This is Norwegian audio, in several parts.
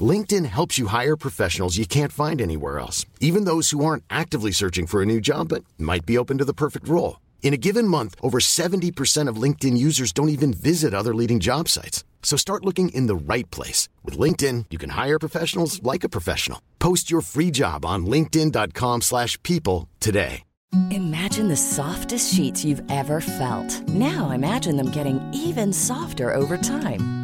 LinkedIn helps you hire professionals you can't find anywhere else, even those who aren't actively searching for a new job but might be open to the perfect role. In a given month, over 70% of LinkedIn users don't even visit other leading job sites. So start looking in the right place. With LinkedIn, you can hire professionals like a professional. Post your free job on linkedin.com/people slash people today. Imagine the softest sheets you've ever felt. Now imagine them getting even softer over time.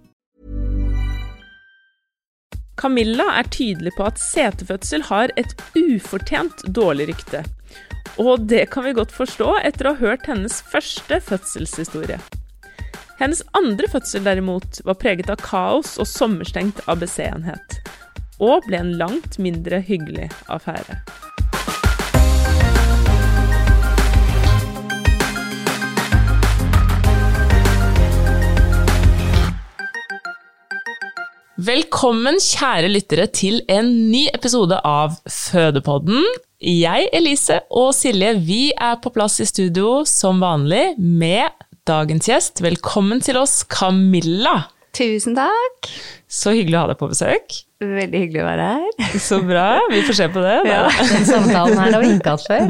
Camilla er tydelig på at setefødsel har et ufortjent dårlig rykte. Og det kan vi godt forstå etter å ha hørt hennes første fødselshistorie. Hennes andre fødsel derimot var preget av kaos og sommerstengt ABC-enhet. Og ble en langt mindre hyggelig affære. Velkommen, kjære lyttere, til en ny episode av Fødepodden. Jeg, Elise og Silje, vi er på plass i studio som vanlig med dagens gjest. Velkommen til oss, Camilla. Tusen takk. Så hyggelig å ha deg på besøk. Veldig hyggelig å være her. Så bra. Vi får se på det. da. Ja, den samtalen her har vi ikke hatt før.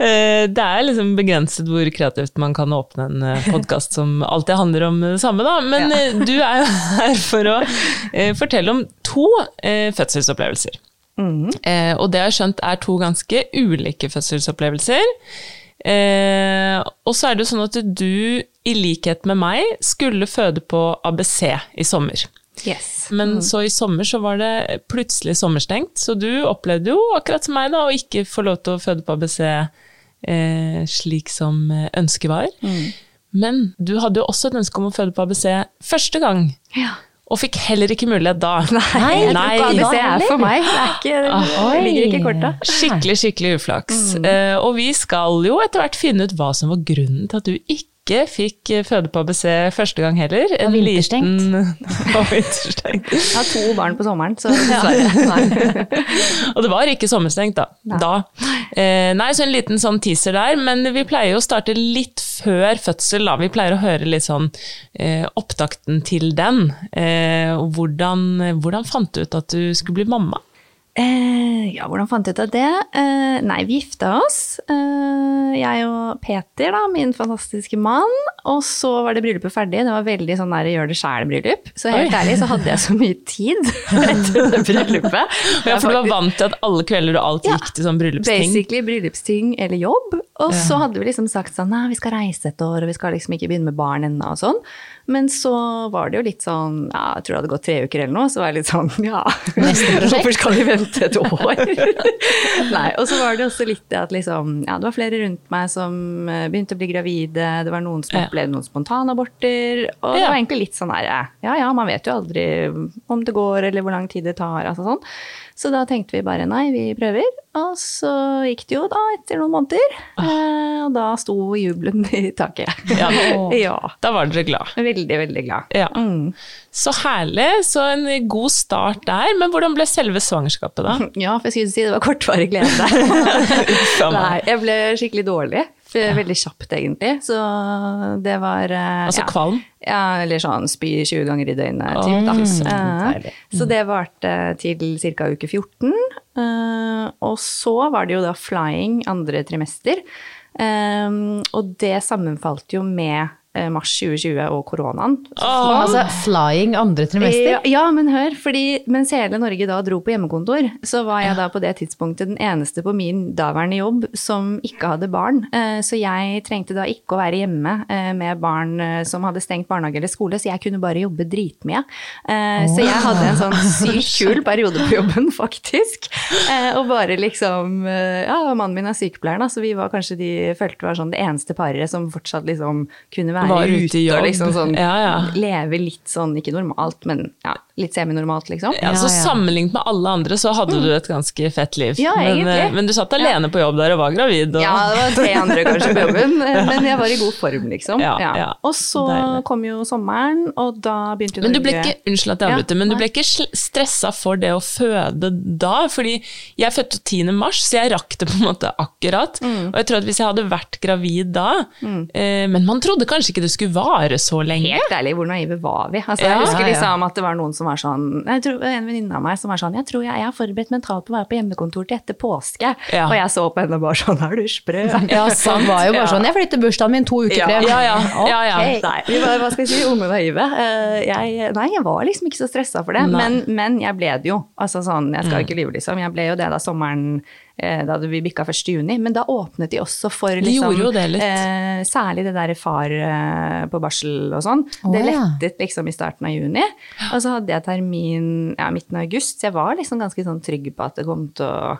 Eh, Det er liksom begrenset hvor kreativt man kan åpne en podkast som alltid handler om det samme, da. Men Ja. eh, du er jo her for å eh, fortelle om to eh, fødselsopplevelser. Mm. og det har skjønt er to ganske ulike fødselsopplevelser. Eh, og så er det jo sånn at du, i likhet med meg, skulle føde på ABC i sommer. Yes. Men så i sommer så var det plutselig sommerstengt, så du opplevde jo akkurat som meg da, å ikke få lov til å føde på ABC eh, slik som eh, ønsket var. Men du hadde jo også et ønske om å føde på ABC første gang, Ja. og fikk heller ikke mulighet da. Nei, Nei. ABC er for meg. Det, er ikke, det ligger ikke i korta. Skikkelig, skikkelig uflaks. Eh, og vi skal jo etter hvert finne ut hva som var grunnen til at du ikke fikk eh, føde på ABC første gang heller. En vinterstengt. liten- Og vinterstengt. Jeg har to barn på sommeren, så dessverre. Og det var ikke sommerstengt da. da. Eh, nei, så en liten sånn teaser der, men vi pleier jo å starte litt før fødsel da. Vi pleier å høre litt sånn eh, opptakten til den. Eh, hvordan, hvordan fant du ut at du skulle bli mamma? Eh, ja, hvordan fant jeg ut av det? Eh, nei, vi gifta oss. Eh, jeg og Peter, da, min fantastiske mann. Og så var det bryllupet ferdig. Det var veldig sånn der gjør det sjæl-bryllup. Så helt Oi. ærlig så hadde jeg så mye tid etter det bryllupet. Ja, for du var vant til at alle kvelder og alt Ja, gikk til sånn bryllupsting. Basically bryllupsting eller jobb. Og så hadde vi liksom sagt sånn, nei, vi skal reise et år, og vi skal liksom ikke begynne med barn ennå og sånn. Men så var det jo litt sånn, ja, jeg tror det hadde gått tre uker eller noe, så var jeg litt sånn, ja, hvorfor skal vi vente et år? nei, og så var det også litt det at liksom, ja, det var flere rundt meg som eh, begynte å bli gravide, det var noen som opplevde noen spontanaborter, og det var egentlig litt sånn her, ja, ja, man vet jo aldri om det går, eller hvor lang tid det tar, altså sånn. Så da tenkte vi bare nei, vi prøver. Og så gikk det jo da etter noen måneder. Eh, og da sto jubelen i taket. Ja. ja. Da var dere glad. Veldig, veldig glad. Ja. Mm. Så herlig, så en god start der. Men hvordan ble selve svangerskapet da? Ja, for jeg skulle si det var kortvarig glede. Nei, jeg ble skikkelig dårlig. Veldig kjapt, egentlig. Så det var eh, Altså ja. kvalm? Ja, eller sånn spy 20 ganger i døgnet. Typ, da. Mm, Eh, så det varte til ca. uke 14. Uh, og så var det jo da flying andre trimester. Um, og det sammenfalt jo med eh, mars 2020 og koronaen. Altså flying andre trimester. Ja, ja, men hør, fordi mens hele Norge da dro på hjemmekontor, så var jeg da på det tidspunktet den eneste på min daværende jobb som ikke hadde barn. Eh, Så jeg trengte da ikke å være hjemme eh, med barn eh, som hadde stengt barnehage eller skole, så jeg kunne bare jobbe dritmye. Eh, Så jeg hadde en sånn sykt kul periode på jobben, faktisk. Eh, Og bare liksom eh, Ja, mannen min er sykepleier, da, så vi var kanskje de følte var sånn det eneste paret som fortsatt liksom kunne være Var ute i ute og liksom sånn Ja, ja. leve litt sånn, ikke normalt, men ja, litt seminormalt, liksom. Ja, så Ja, ja. Sammenlignet med alle andre så hadde du et ganske fett liv. Ja, men, egentlig. eh, men du satt alene på jobb der og var gravid. Og... Ja, det var tre andre kanskje på jobben, men jeg var i god form, liksom. Ja, ja. Og så Deilig. kom jo sommeren, og da begynte jo Men du ble ikke, unnskyld at jeg Ja, avbryter, men du ble ikke stressa for det å føde da? Fordi jeg fødte 10. mars, så jeg rakk det på en måte akkurat. Mm. Og jeg tror at hvis jeg hadde vært gravid da eh, Men man trodde kanskje ikke det skulle vare så lenge. Helt ærlig, hvor naive var vi? Altså, Ja, jeg husker ja, ja. liksom at det var noen som var sånn jeg tror, En venninne av meg som var sånn Jeg tror jeg, jeg er forberedt mentalt på å være på hjemmekontor til etter påske. Ja. Og jeg så på henne og bare sånn Er du sprø? Ja, sant. var jo bare Ja. sånn Jeg flytter bursdagen min to uker frem. Ja, ja. ja, ja. Ok. Nei, vi var, hva skal jeg si, unge og naive. Eh, Jeg, nei, jeg var liksom ikke så stressa for det, men, men jeg ble det jo. Altså sånn, jeg Mm. skal ikke lyve, liksom. Jeg ble jo det da sommeren da vi bikka 1. juni, men da åpnet de også for De liksom, jo det. Eh, særlig det der far eh, på barsel og sånn. Oh, det ja. lettet liksom i starten av juni. Og så hadde jeg termin ja, midten av august, så jeg var liksom ganske sånn trygg på at det kom til å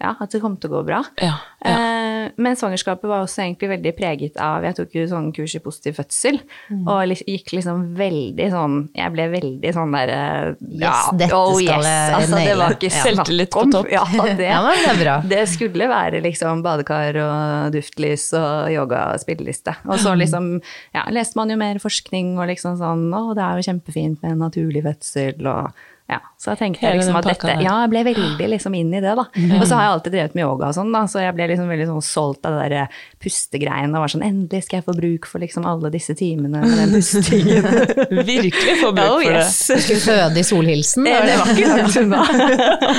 ja, at det kom til å gå bra. Ja, ja. Eh, men svangerskapet var også egentlig veldig preget av Jeg tok jo sånn kurs i positiv fødsel, Mm. og gikk liksom veldig sånn Jeg ble veldig sånn derre Yes, dette skal jeg altså, Det var ikke Selvtillit på topp. Ja, det, Ja, men det er bra. det skulle være liksom badekar og duftlys og yoga og spilleliste. Og så liksom ja, leste man jo mer forskning og liksom sånn Å, det er jo kjempefint med naturlig fødsel og ja, så jeg tenkte Hele liksom at dette. Ja, jeg ble veldig liksom inn i det, da. Og så har jeg alltid drevet med yoga og sånn, da, så jeg ble liksom veldig sånn solgt av det der pustegreiene og var sånn Endelig skal jeg få bruk for liksom alle disse timene med den pustingen. Virkelig få bruk oh, for det. Du Skulle føde i solhilsen. Det, var det var ikke langt unna.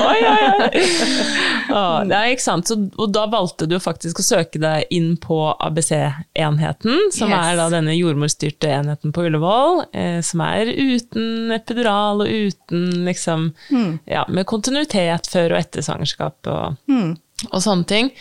Oi, oi, oi. Ja, det er ikke sant. Så, og da valgte du faktisk å søke deg inn på ABC-enheten, som Yes. er da denne jordmorstyrte enheten på Ullevål, eh, som er uten epidural og uten liksom Ja, med kontinuitet før og etter svangerskap og, og sånne ting.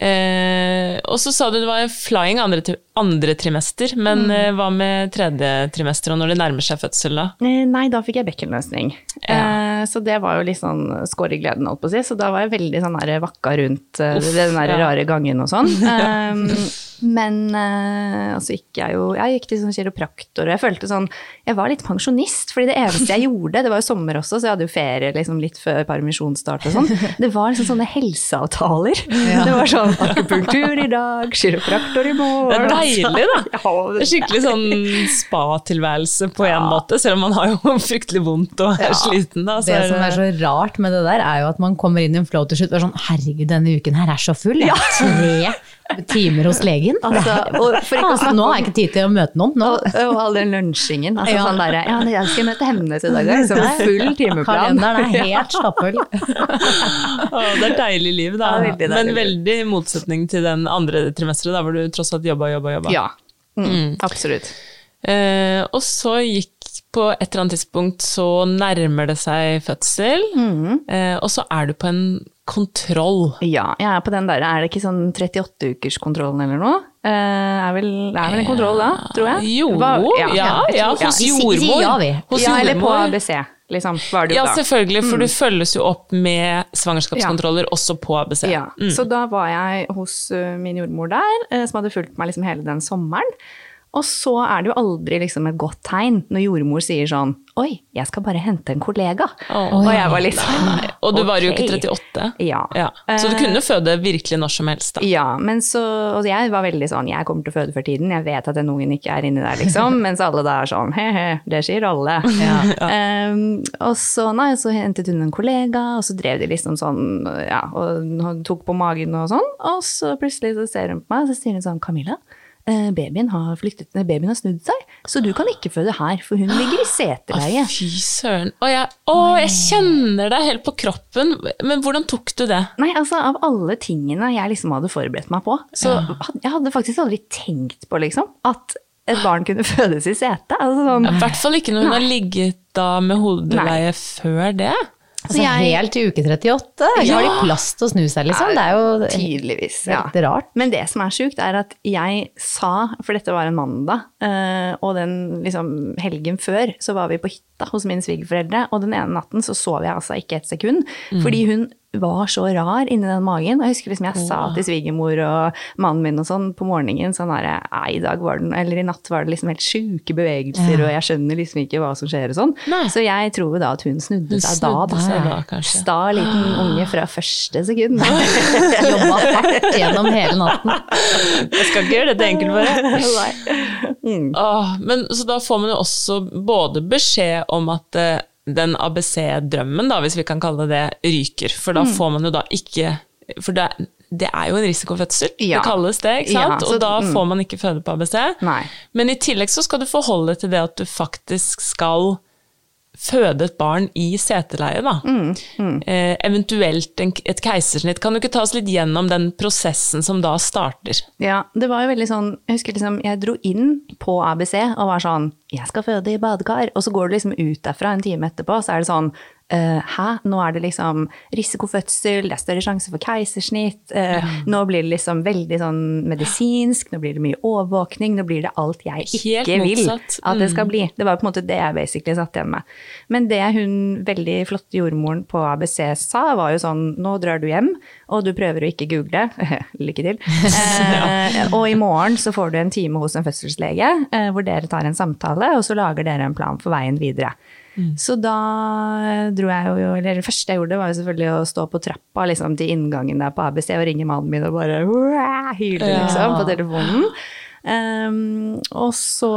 Eh, og så sa du det var flying andre, andre trimester, men mm. hva med tredje trimester og når det nærmer seg fødsel, da? Eh, Nei, da fikk jeg bekkenløsning. Eh, så det var jo litt sånn skår i gleden, holdt på å si. Så da var jeg veldig sånn der vakka rundt eh, Uff, den der ja. rare gangen og sånn. um, men eh, altså gikk jeg jo Jeg gikk til sånn kiropraktor, og jeg følte sånn Jeg var litt pensjonist, fordi det eneste jeg gjorde Det var jo sommer også, så jeg hadde jo ferie liksom litt før permisjonsstart og sånn. Det var liksom sånne helseavtaler. Det var sånn akupunktur i dag, kiropraktor i morgen. Deilig, da. Ja, skikkelig sånn spa-tilværelse på en måte, selv om man har jo fryktelig vondt og er sliten. Da, så Det er som er så rart med det der, er jo at man kommer inn i en flow til slutt og er sånn Herregud, denne uken her er så full. Jeg har tre timer hos legen. Altså, og for ikke å Nå har jeg ikke tid til å møte noen. Nå. Og, og all den lunsjingen. Altså Ja. sånn der, ja, jeg skal møte Hemnes i dag, liksom full timeplan. Kalenderen er helt stappfull. Å, det er deilig liv, da. Ja, veldig deilig Men veldig i motsetning til den andre trimesteret, hvor du tross alt jobba, jobba, jobba. Ja, mm, absolutt. Eh, og så gikk på et eller annet tidspunkt så nærmer det seg fødsel, Mm. eh, og så er du på en kontroll. Ja, jeg er på den der, er det ikke sånn 38-ukerskontrollen eller noe? Eh, er, vel, er vel en kontroll da, tror jeg? Jo, Hva- ja, ja, jeg tror- hos jordmor. ja, vi. Hos ja, eller på. ABC, liksom, Ja, da. selvfølgelig, for du følges jo opp med svangerskapskontroller også på ABC. Ja, Så da var jeg hos uh, min jordmor der, eh, som hadde fulgt meg liksom hele den sommeren. Og så er det jo aldri liksom et godt tegn når jordmor sier sånn Oi, jeg skal bare hente en kollega. Oh, og jeg var litt sånn Og du var jo ikke 38. Ja. Så du Eh, kunne føde virkelig når som helst, da. Ja, men så Og jeg var veldig sånn Jeg kommer til å føde før tiden. Jeg vet at den ungen ikke er inni der, liksom. Mens alle da er sånn he-he, det sier alle. Um, og så, nei, så hentet hun en kollega, og så drev de liksom sånn, ja, og tok på magen og sånn. Og så plutselig så ser hun på meg, og så sier hun sånn Camilla, eh, babyen har flyttet, nei, babyen har snudd seg. Så du kan ikke føde her, for hun ligger i seteleie. Å, fy søren. Å, jeg, å, jeg kjenner deg helt på kroppen. Men hvordan tok du det? Nei, altså av alle tingene jeg liksom hadde forberedt meg på, så ja. jeg hadde faktisk aldri tenkt på liksom at et barn kunne fødes i sete. Altså, sånn, I hvert fall ikke når hun har ligget da med hodeleie før det. Altså, jeg- helt til uke 38. Ja. Har de plass til å snu seg, liksom? Det er jo Tydeligvis. Ja. rart. Men det som er sjukt, er at jeg sa, for dette var en mandag, eh, og den liksom, helgen før så var vi på hytta hos mine svigerforeldre, og den ene natten så sov jeg altså ikke et sekund, fordi hun var så rar inni den magen. Jeg husker liksom jeg sa til svigermor og mannen min og sånn på morgenen sånn her, i dag var den, eller i natt var det liksom helt sjuke bevegelser, og jeg skjønner liksom ikke hva som skjer og sånn. Nei. Så jeg tror jo da at hun snudde Hun seg da. seg da, kanskje. Sta liten unge fra første sekund. Jobba hardt gjennom hele natten. Jeg skal ikke gjøre dette enkelt for deg. Mm. Ah, men, så da får man jo også både beskjed om at eh, den ABC-drømmen, da, hvis vi kan kalle det det, ryker. For Mm. da får man jo da ikke For det, det er jo en risikofødsel, Ja. det kalles det, ikke Ja, sant? så- og da mm. får man ikke føde på ABC. Nei. Men i tillegg så skal du forholde til det at du faktisk skal føde et barn i seteleie, da. Mm, Eh, eventuelt en, et keisersnitt. Kan du ikke ta oss litt gjennom den prosessen som da starter? Ja, det var jo veldig sånn Jeg husker liksom, jeg dro inn på ABC og var sånn Jeg skal føde i badekar. Og så går du liksom ut derfra en time etterpå, så er det sånn Hæ, nå er det liksom risikofødsel, det er større sjanse for keisersnitt. eh, Nå blir det liksom veldig sånn medisinsk, nå blir det mye overvåkning, nå blir det alt jeg Helt ikke vil motsatt. at det skal bli. Det var på en måte det jeg basically satt igjen med. Men det hun veldig flotte jordmoren på ABC sa, var jo sånn Nå drar du hjem, og du prøver å ikke google. Lykke til. ja. og i morgen så får du en time hos en fødselslege eh, hvor dere tar en samtale, og så lager dere en plan for veien videre. Så da dro jeg jo, eller det første jeg gjorde var jo selvfølgelig å stå på trappa liksom, til inngangen der på ABC og ringe mannen min og bare hyle liksom, på telefonen. Um, og så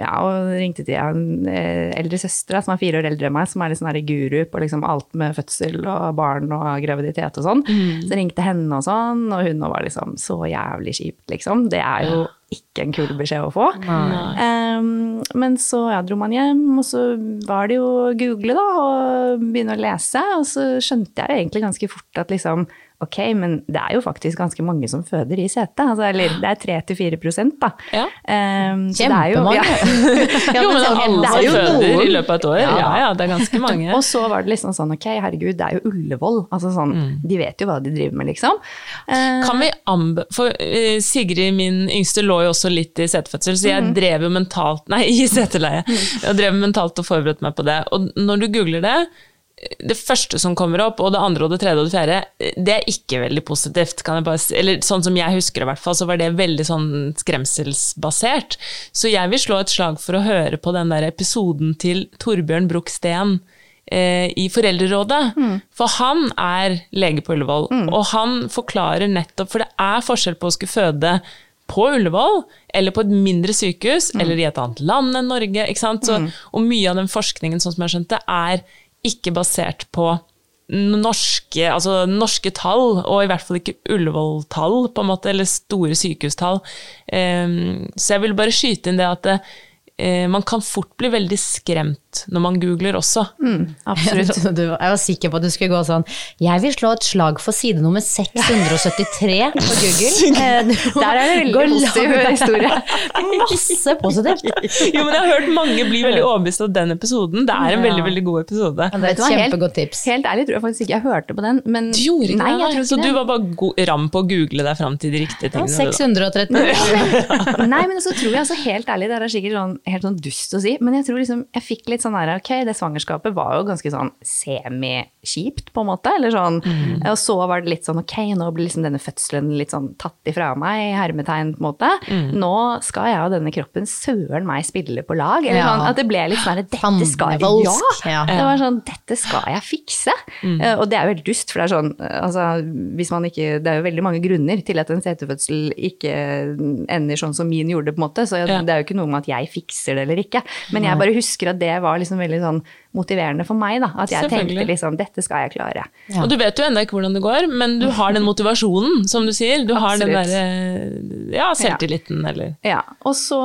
ja, og ringte til en eh, eldre søster som er fire år eldre enn meg, som er litt sånn guru på liksom alt med fødsel og barn og graviditet og sånn. Så ringte henne og sånn, og hun var liksom så jævlig kjipt, liksom. Det er jo ikke en kul beskjed å få. Um, men så ja, dro man hjem, og så var det jo å google da, og begynne å lese, og så skjønte jeg jo egentlig ganske fort at liksom Ok, men det er jo faktisk ganske mange som føder i sete. Altså, eller det er 3-4 prosent, da. Ja. Um, Kjempemange. Ja. Ja, jo, men alle som er føder noen. i løpet av et år. Ja. Ja. ja, det er ganske mange. Og så var det liksom sånn, ok, herregud, det er jo Ullevål. Altså sånn, De vet jo hva de driver med, liksom. Uh, Kan vi anbe... For uh, Sigrid, min yngste, lå jo også litt i setefødsel, så jeg drev jo mentalt Nei, i seteleie. Jeg drev mentalt og forberedte meg på det. Og når du googler det, det første som kommer opp, og det andre og det tredje og det fjerde, det er ikke veldig positivt. Kan jeg bare. Eller sånn som jeg husker det, i hvert fall, så var det veldig sånn skremselsbasert. Så jeg vil slå et slag for å høre på den der episoden til Torbjørn Bruch Steen eh, i Foreldrerådet. For han er lege på Ullevål, og han forklarer nettopp For det er forskjell på å skulle føde på Ullevål, eller på et mindre sykehus, eller i et annet land enn Norge. ikke sant? Så, Og mye av den forskningen sånn som jeg har skjønt det, er ikke basert på norske, altså norske tall, og i hvert fall ikke Ullevål-tall, på en måte, eller store sykehustall. Um, så jeg vil bare skyte inn det at det, eh, man kan fort bli veldig skremt når man googler også. absolutt. Jeg, du, jeg var sikker på at du skulle gå sånn Jeg vil slå et slag for side nummer 673 på Google. Eh, Der er det veldig positiv historie. Masse positivt. Jo, men jeg har hørt mange bli veldig overbevist av den episoden. Det er en veldig, veldig god episode. Det er et helt- kjempegodt tips. Helt ærlig tror jeg faktisk ikke jeg hørte på den. Men, Du gjorde ikke nei, jeg tror ikke så du var bare ram på å google deg fram til de riktige Ja, tingene. da. 630. Nei, men så tror jeg altså helt ærlig, det er sikkert sånn, helt sånn dust å si, men jeg tror liksom, jeg fikk litt sånn her, ok, det svangerskapet var jo ganske sånn semi-kjipt på en måte, eller sånn, og så var det litt sånn, ok, nå blir liksom denne fødselen litt sånn tatt ifra meg, hermetegn på en måte, nå skal jeg og denne kroppen søren meg spille på lag, eller Ja. sånn, at det ble litt sånn, dette skal jeg, ja, ja. det var sånn, dette skal jeg fikse, Mm. og det er jo helt dust, for det er sånn, eh, altså, hvis man ikke, det er jo veldig mange grunner til at en setefødsel ikke ender sånn som min gjorde på en måte, så det er jo ikke noe med at jeg fikser det eller ikke. Men jeg bare husker at det var liksom veldig sånn motiverende for meg, da. At jeg tenkte liksom dette skal jeg klare. Ja. Og du vet jo ennå ikke hvordan det går, men du har den motivasjonen, som du sier. Du har den Absolutt. derre ja, selvtilliten, eller Ja, og så,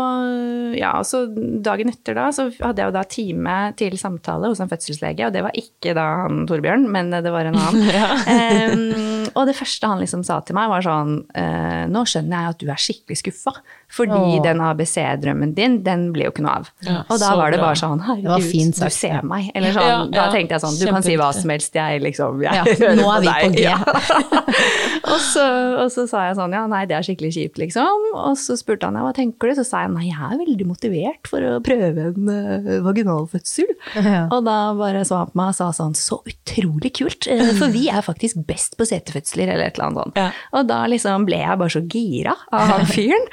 ja, og så dagen etter da, så hadde jeg jo da time til samtale hos en fødselslege, og det var ikke da han Torbjørn, men det var en annen. Em, og det første han liksom sa til meg var sånn, eh, nå skjønner jeg at du er skikkelig skuffa, fordi Åh. den ABC-drømmen din, den blir jo ikke noe av. Ja, og da var det bra. bare sånn, herregud, du ser meg. Eller sånn, Ja, da tenkte jeg sånn, du kan si hva som helst, jeg liksom, jeg Ja, hører nå er vi deg. på G. Ja. og, så, og så sa jeg sånn, ja nei, det er skikkelig kjipt liksom. Og så spurte han, ja, hva tenker du? Så sa jeg, nei, jeg er veldig motivert for å prøve en uh, vaginalfødsel. Ja. Og da bare så han på meg og sa sånn, så utrolig kult, eh, for vi er faktisk best på setefødsler, eller et eller annet sånt. Ja. Og da liksom ble jeg bare så gira av han fyren.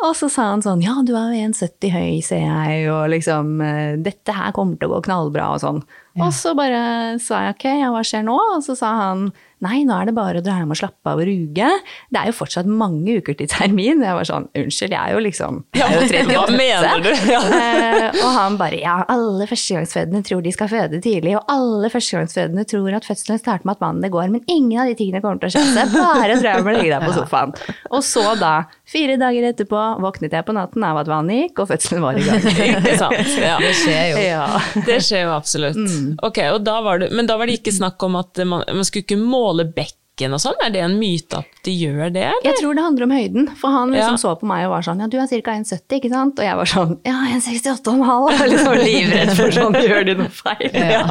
Og så sa han sånn, ja, du er jo 1,70 høy, ser jeg, og liksom, eh, dette her kommer til å gå knallbra og sånn. Og så bare sa jeg ok, ja, hva skjer nå? Og så sa han nei, nå er det bare å dra hjem og slappe av og ruge. Det er jo fortsatt mange uker til termin. Jeg var sånn, unnskyld, jeg er jo liksom jeg er jo 38. Hva mener du? Ja. uh, og han bare ja, alle førstegangsfødende tror de skal føde tidlig, og alle førstegangsfødende tror at fødselen starter med at vannet går, men ingen av de tingene kommer til å skje seg. Bare dra hjem og legge deg på sofaen. Og så da, fire dager etterpå, våknet jeg på natten av at vannet gikk, og fødselen var i gang. Ikke sant? Ja. Det skjer jo. Ja. Det skjer jo absolutt. Mm. Ok, og da var det, Men da var det ikke snakk om at man, man skulle ikke måle Påle Bech bekken og sånn? Er det en myte at de gjør det? Eller? Jeg tror det handler om høyden, for han liksom Ja. så på meg og var sånn ja, du er ca. 1,70, ikke sant? Og jeg var sånn ja, 1,68,5. Jeg var liksom livredd for sånn, gjør de noe feil? Ja.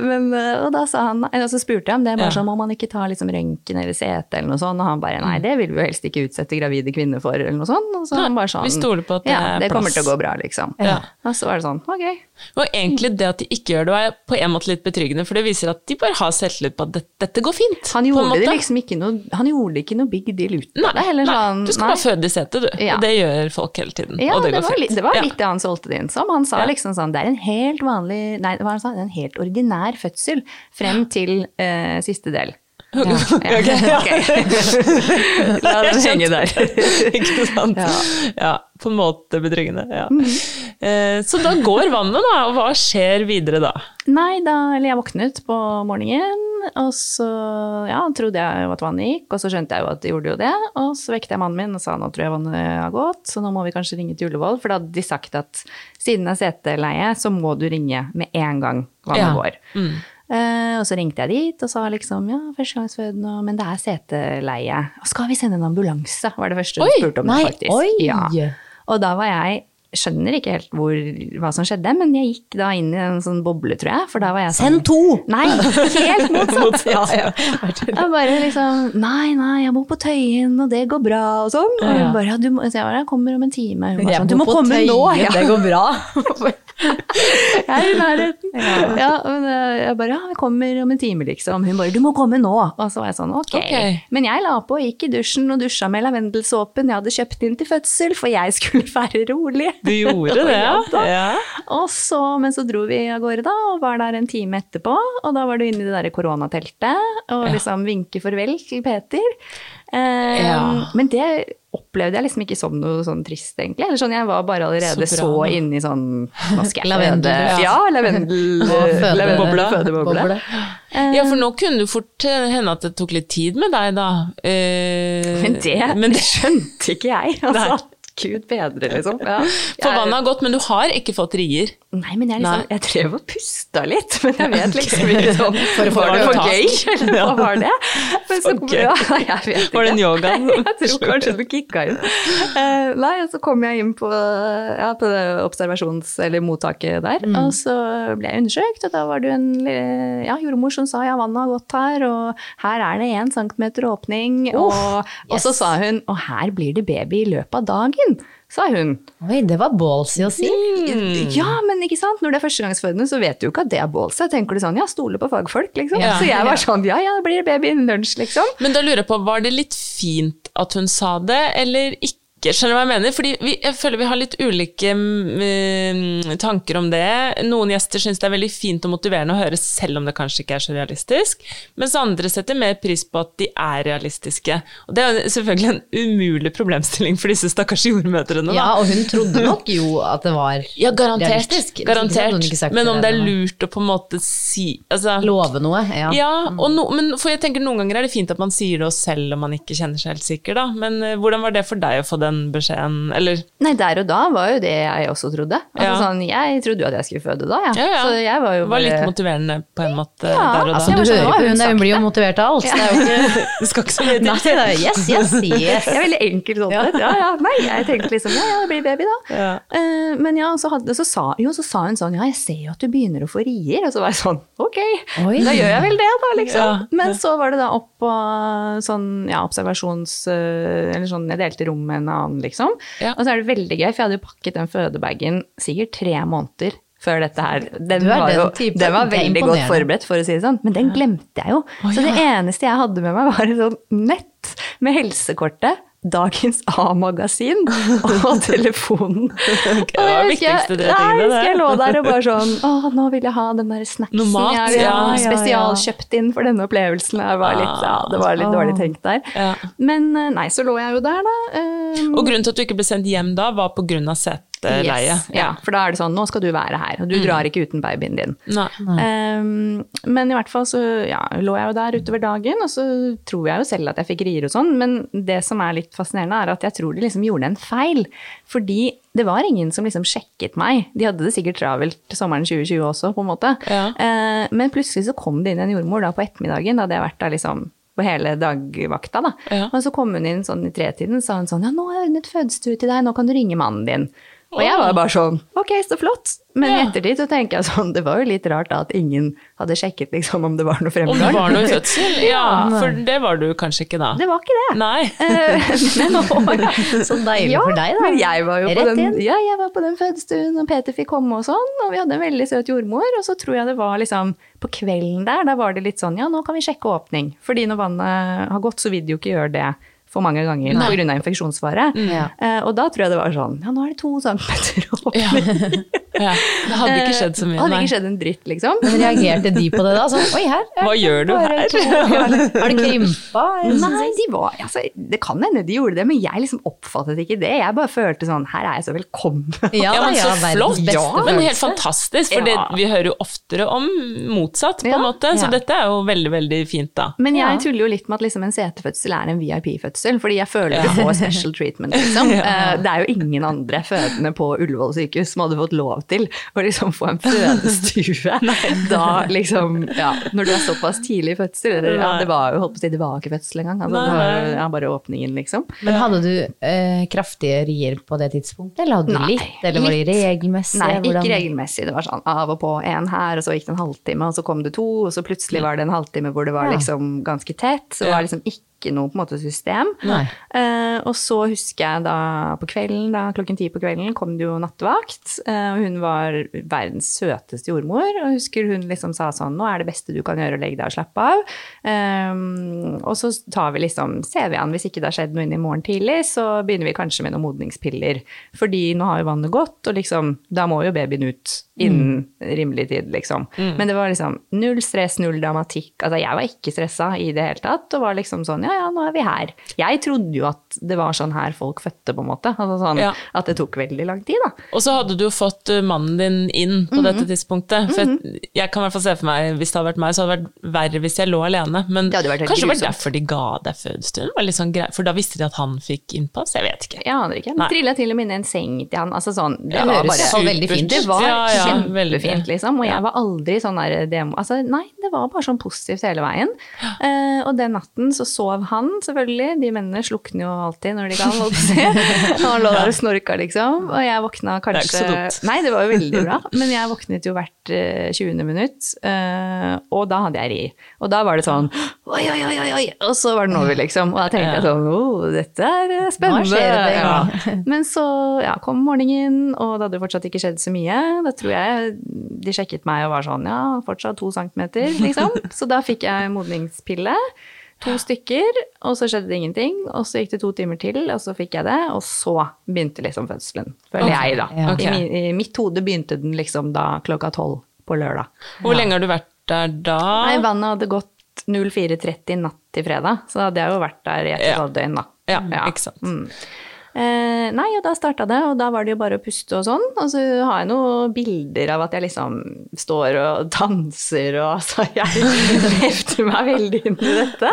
Men, eh, og da sa han, og så spurte jeg om det, bare sånn, må man ikke ta liksom røntgen eller CT eller noe sånt? Og han bare nei, det vil vi jo helst ikke utsette gravide kvinner for, eller noe sånt. Og så han bare sånn, vi stoler på at det ja, er det kommer til å gå bra, liksom. Ja. Og så var det sånn, ok. Og egentlig det at de ikke gjør det, er på en måte litt betryggende, for det viser at de bare har selvtillit på at det, dette går fint. Han gjorde det liksom ikke noe, han gjorde ikke noe big deal ut av det. Heller nei, sånn, du skal nei. bare føde i setet, du. Ja. Og det gjør folk hele tiden. Ja, og det, det, går var, fint. det var litt det han solgte det inn som. Han sa Ja. liksom sånn, det er en helt vanlig, nei, det var han sa, en helt ordinær fødsel frem til eh, siste del. Ja. Ja. Ok. La den henge der. ikke sant? Ja. Ja. på en måte betryggende. Ja. Mm. Eh, så da går vannet, da, og hva skjer videre da? Nei, da, eller jeg våknet på morgenen, og så ja, trodde jeg at vannet gikk, og så skjønte jeg jo at det gjorde jo det. Og så vekket jeg mannen min og sa nå tror jeg vannet har gått, så nå må vi kanskje ringe til Ullevål. For da hadde de sagt at siden det er seteleie, så må du ringe med en gang vannet går. Mm. Eh, og så ringte jeg dit og sa liksom ja, førstegangsfødende, men det er seteleie. Og skal vi sende en ambulanse, var det første hun spurte om. nei, faktisk. oi. Ja. Og da var jeg skjønner ikke helt hvor, hva som skjedde, men jeg gikk da inn i en sånn boble, tror jeg. For da var jeg sånn Send to! Nei, helt motsatt. Ja, ja. Jeg bare liksom Nei, nei, jeg bor på Tøyen, og det går bra, og sånn. Og hun bare ja, du må, så jeg bare, jeg kommer om en time. Hun bare sånn, du må komme Tøyen, nå. Ja. Det går bra. Jeg er i nærheten. Ja. men eh, jeg bare ja, vi kommer om en time, liksom. Hun bare du må komme nå. Og så var jeg sånn ok. okay. Men jeg la på, gikk i dusjen og dusja med lavendelsåpen jeg hadde kjøpt inn til fødsel, for jeg skulle være rolig. Du gjorde det, ja? Ja. Og så, men så dro vi av gårde da, og var der en time etterpå. Og da var du inne i det der koronateltet, og liksom vinke farvel til Peter. Eh, Ja. Men det opplevde jeg liksom ikke som noe sånn trist, egentlig. Eller sånn, jeg var bare allerede Så så, inni sånn Nå skal jeg Lavendel, ja. Ja, lavendel. Føde- fødeboble. Ja, for nå kunne det fort hende at det tok litt tid med deg, da. Eh, Men det, men det skjønte ikke jeg. Nei. Gud bedre, liksom. Ja. For vannet har gått, men du har ikke fått rier. Nei, men jeg, liksom, Nei. jeg drev og pusta litt, men jeg vet liksom ikke sånn For å få det for gøy, eller hva var det? Men så, kom, ja, jeg vet ikke. Var det en yoga? jeg tror kanskje du kicka inn. Eh, nei, og så kom jeg inn på, ja, på det observasjons- eller mottaket der, Mm. og så ble jeg undersøkt, og da var det en ja, jordmor som sa ja, vannet har gått her, og her er det én centimeter åpning, og, og så sa hun og her blir det baby i løpet av dagen, sa hun. Oi, det var ballsy å si. Mm. Ja, men ikke sant? når det er førstegangsfødende, så vet du jo ikke at det er ballsy. Tenker du sånn, ja, stole på fagfolk, liksom. Ja. Så jeg var sånn, ja, ja, det blir baby innen lunsj, liksom. Men da lurer jeg på, var det litt fint at hun sa det, eller ikke? Ikke. Skjønner du hva jeg mener? Fordi vi, jeg føler vi har litt ulike mm, tanker om det. Noen gjester syns det er veldig fint og motiverende å høre, selv om det kanskje ikke er så realistisk. Mens andre setter mer pris på at de er realistiske. Og det er selvfølgelig en umulig problemstilling for disse stakkars jordmødrene. Da. Ja, og hun trodde nok jo at det var Ja, garantert. realistisk. Garantert. Men om det er lurt å på en måte si altså, Love noe, ja. Ja, og no, men for jeg tenker noen ganger er det fint at man sier det selv om man ikke kjenner seg helt sikker, da. Men eh, hvordan var det for deg å få den beskjeden, eller? Nei, der og da var jo det jeg også trodde. Altså, Ja. sånn, jeg trodde jo at jeg skulle føde da, ja. Ja, ja. Så jeg var jo Det var litt motiverende på en måte Ja, der og da. Altså, du sånn, hører på hun hun, blir jo motivert av alt. Det er jo ikke det skal ikke så mye Nei, til. det er yes, yes, yes. Jeg er veldig enkel sånn sett. Ja, ja. Nei, jeg tenkte liksom ja, ja, det blir baby da. Ja. Eh, men ja, så, hadde, så, sa, jo, så sa hun sånn ja, jeg ser jo at du begynner å få rier. Og så var jeg sånn ok, Oi. da gjør jeg vel det, da, liksom. Ja. Men så var det da opp på sånn ja, observasjons... eh, Eller sånn, jeg delte rom med en annen, liksom. Ja. Og så er det veldig gøy, for jeg hadde jo pakket den fødebagen sikkert tre måneder. Før dette her. Den, var, den jo, typen. den var veldig godt forberedt, for å si det sånn. Men den glemte jeg jo. Å, Så det eneste jeg hadde med meg, var et sånn nett med helsekortet. Dagens A-magasin og telefonen. Okay, det var Og jeg viktigste husker- Nei, jeg husker jeg lå der og bare sånn Å, nå vil jeg ha den der snacksen Noe mat, jeg ja, har ja, ja. spesialkjøpt inn for denne opplevelsen. Jeg var litt, ja, det var litt dårlig tenkt der. Ja. Men eh, nei, så lå jeg jo der, da. Eh, Og grunnen til at du ikke ble sendt hjem da, var av seteleie? Yes, ja, for da er det sånn, nå skal du være her, og du drar ikke uten babyen din. Nei. Um, men i hvert fall så ja, lå jeg jo der utover dagen, og så tror jeg jo selv at jeg fikk rier og sånn, men det som er litt fascinerende er at jeg tror de liksom gjorde en feil, fordi det var ingen som liksom sjekket meg. De hadde det sikkert travelt sommeren 2020 også, på en måte. Ja. Uh, men plutselig så kom det inn en jordmor da på ettermiddagen, da hadde jeg vært der liksom på hele dagvakta, da. Ja. Og så kom hun inn sånn i tretiden, og sa hun sånn, ja, nå har jeg ordnet fødestue til deg, nå kan du ringe mannen din. Og jeg var bare sånn, ok, så flott. Men i Ja. ettertid så tenker jeg sånn, det var jo litt rart da at ingen hadde sjekket liksom om det var noe Om det var noe fødsel? Ja, for det var du kanskje ikke da. Det var ikke det. Nei. Eh, men, Så deilig ja, for deg, da. men jeg var jo på den, inn. ja, jeg var på den fødestuen, og Peter fikk komme og sånn, og vi hadde en veldig søt jordmor, og så tror jeg det var liksom, på kvelden der, da var det litt sånn, ja, nå kan vi sjekke åpning, fordi når vannet har gått, så vil de jo ikke gjøre det for mange ganger pga. infeksjonsfare. Ja. Eh, og da tror jeg det var sånn, ja, nå er det to centimeter opp. Ja. Det hadde ikke skjedd så mye. Det hadde nei. ikke skjedd en dritt, liksom. Men reagerte de på det da? Sånn, oi, her er Hva gjør du her? to- Har det krympa? Nei, de var, altså, det kan hende de gjorde det, men jeg liksom oppfattet ikke det. Jeg bare følte sånn, her er jeg så velkommen. Ja, Ja, men så flott! men helt fantastisk, for Ja. det, vi hører jo oftere om motsatt, på en Ja. måte. Så Ja. dette er jo veldig, veldig fint, da. Men jeg Ja. tuller jo litt med at liksom en setefødsel er en VIP-fødsel, fordi jeg føler Ja. du får special treatment, liksom. Ja. Eh, Det er jo ingen andre fødende på Ullevål sykehus som hadde fått lov til å liksom få en fødestue da liksom, ja, når du er såpass tidlig i fødsel, eller ja, det var jo, holdt på å si, det var ikke fødsel engang, altså, det var ja, bare åpningen, liksom. Men hadde du eh, kraftige rier på det tidspunktet, eller hadde du Nei, litt? Eller var de regelmessig? regelmessige? Nei, Hvordan- ikke regelmessig. Det var sånn av og på en her, og så gikk det en halvtime, og så kom det to, og så plutselig var det en halvtime hvor det var liksom ganske tett. Så det var liksom ikke noe på en måte system. Eh, og så husker jeg da på kvelden, da klokken ti på kvelden, kom det jo nattevakt. eh, og hun var verdens søteste jordmor. Og husker hun liksom sa sånn Nå er det beste du kan gjøre å legge deg og slappe av. Eh, og så tar vi liksom, ser vi an. Hvis ikke det har skjedd noe inn i morgen tidlig, så begynner vi kanskje med noen modningspiller. Fordi nå har jo vannet gått, og liksom, da må jo babyen ut innen rimelig tid, liksom. Men det var liksom null stress, null dramatikk. Altså, jeg var ikke stressa i det hele tatt, og var liksom sånn ja, ja, nå er vi her. Jeg trodde jo at det var sånn her folk fødte, på en måte. Altså sånn Ja. at det tok veldig lang tid, da. Og så hadde du jo fått uh, mannen din inn på Mhm. dette tidspunktet. For jeg, jeg kan i hvert fall se for meg, hvis det hadde vært meg, så hadde det vært verre hvis jeg lå alene. Men Det hadde vært kanskje det var derfor de ga deg fødestuen? Sånn for da visste de at han fikk innpass? Jeg vet ikke. Jeg aner ikke. Nei. Men trilla til og med inn en seng til han. Altså sånn, det Det var høres bare veldig fint. Det var Ja, ja, kjempefint, liksom. Og jeg var aldri sånn der demo... Altså, nei, det var bare sånn positivt hele veien. Uh, og den natten så sov han, selvfølgelig. De mennene slukner jo alltid når de kan, holdt på å. Han lå der og snorka, liksom. Og jeg våkna er ikke så dumt. Nei, det var jo veldig bra. Men jeg våknet jo hvert eh, 20. minutt, eh, og da hadde jeg ri. Og da var det sånn oi, oi, oi, oi. Og så var den over, liksom. Og da tenkte jeg sånn å, dette er spennende. spennende. skjer det Ja. Men så ja, kom morgenen, og det hadde jo fortsatt ikke skjedd så mye. Da tror jeg de sjekket meg og var sånn ja, fortsatt to centimeter, liksom. Så da fikk jeg modningspille. To stykker, og så skjedde det ingenting. Og så gikk det to timer til, og så fikk jeg det. Og så begynte liksom fødselen, føler okay. jeg, da. ja. Okay. I, I mitt hode begynte den liksom da klokka tolv på lørdag. Hvor lenge har du vært der da? Nei, vannet hadde gått 04.30 natt til fredag, så hadde jeg jo vært der i et og et halvt døgn, da. Ja, ikke sant. Mm. Eh, nei, og da starta det, og da var det jo bare å puste og sånn. Og så har jeg noen bilder av at jeg liksom står og danser og altså Jeg hefter meg veldig inn i dette.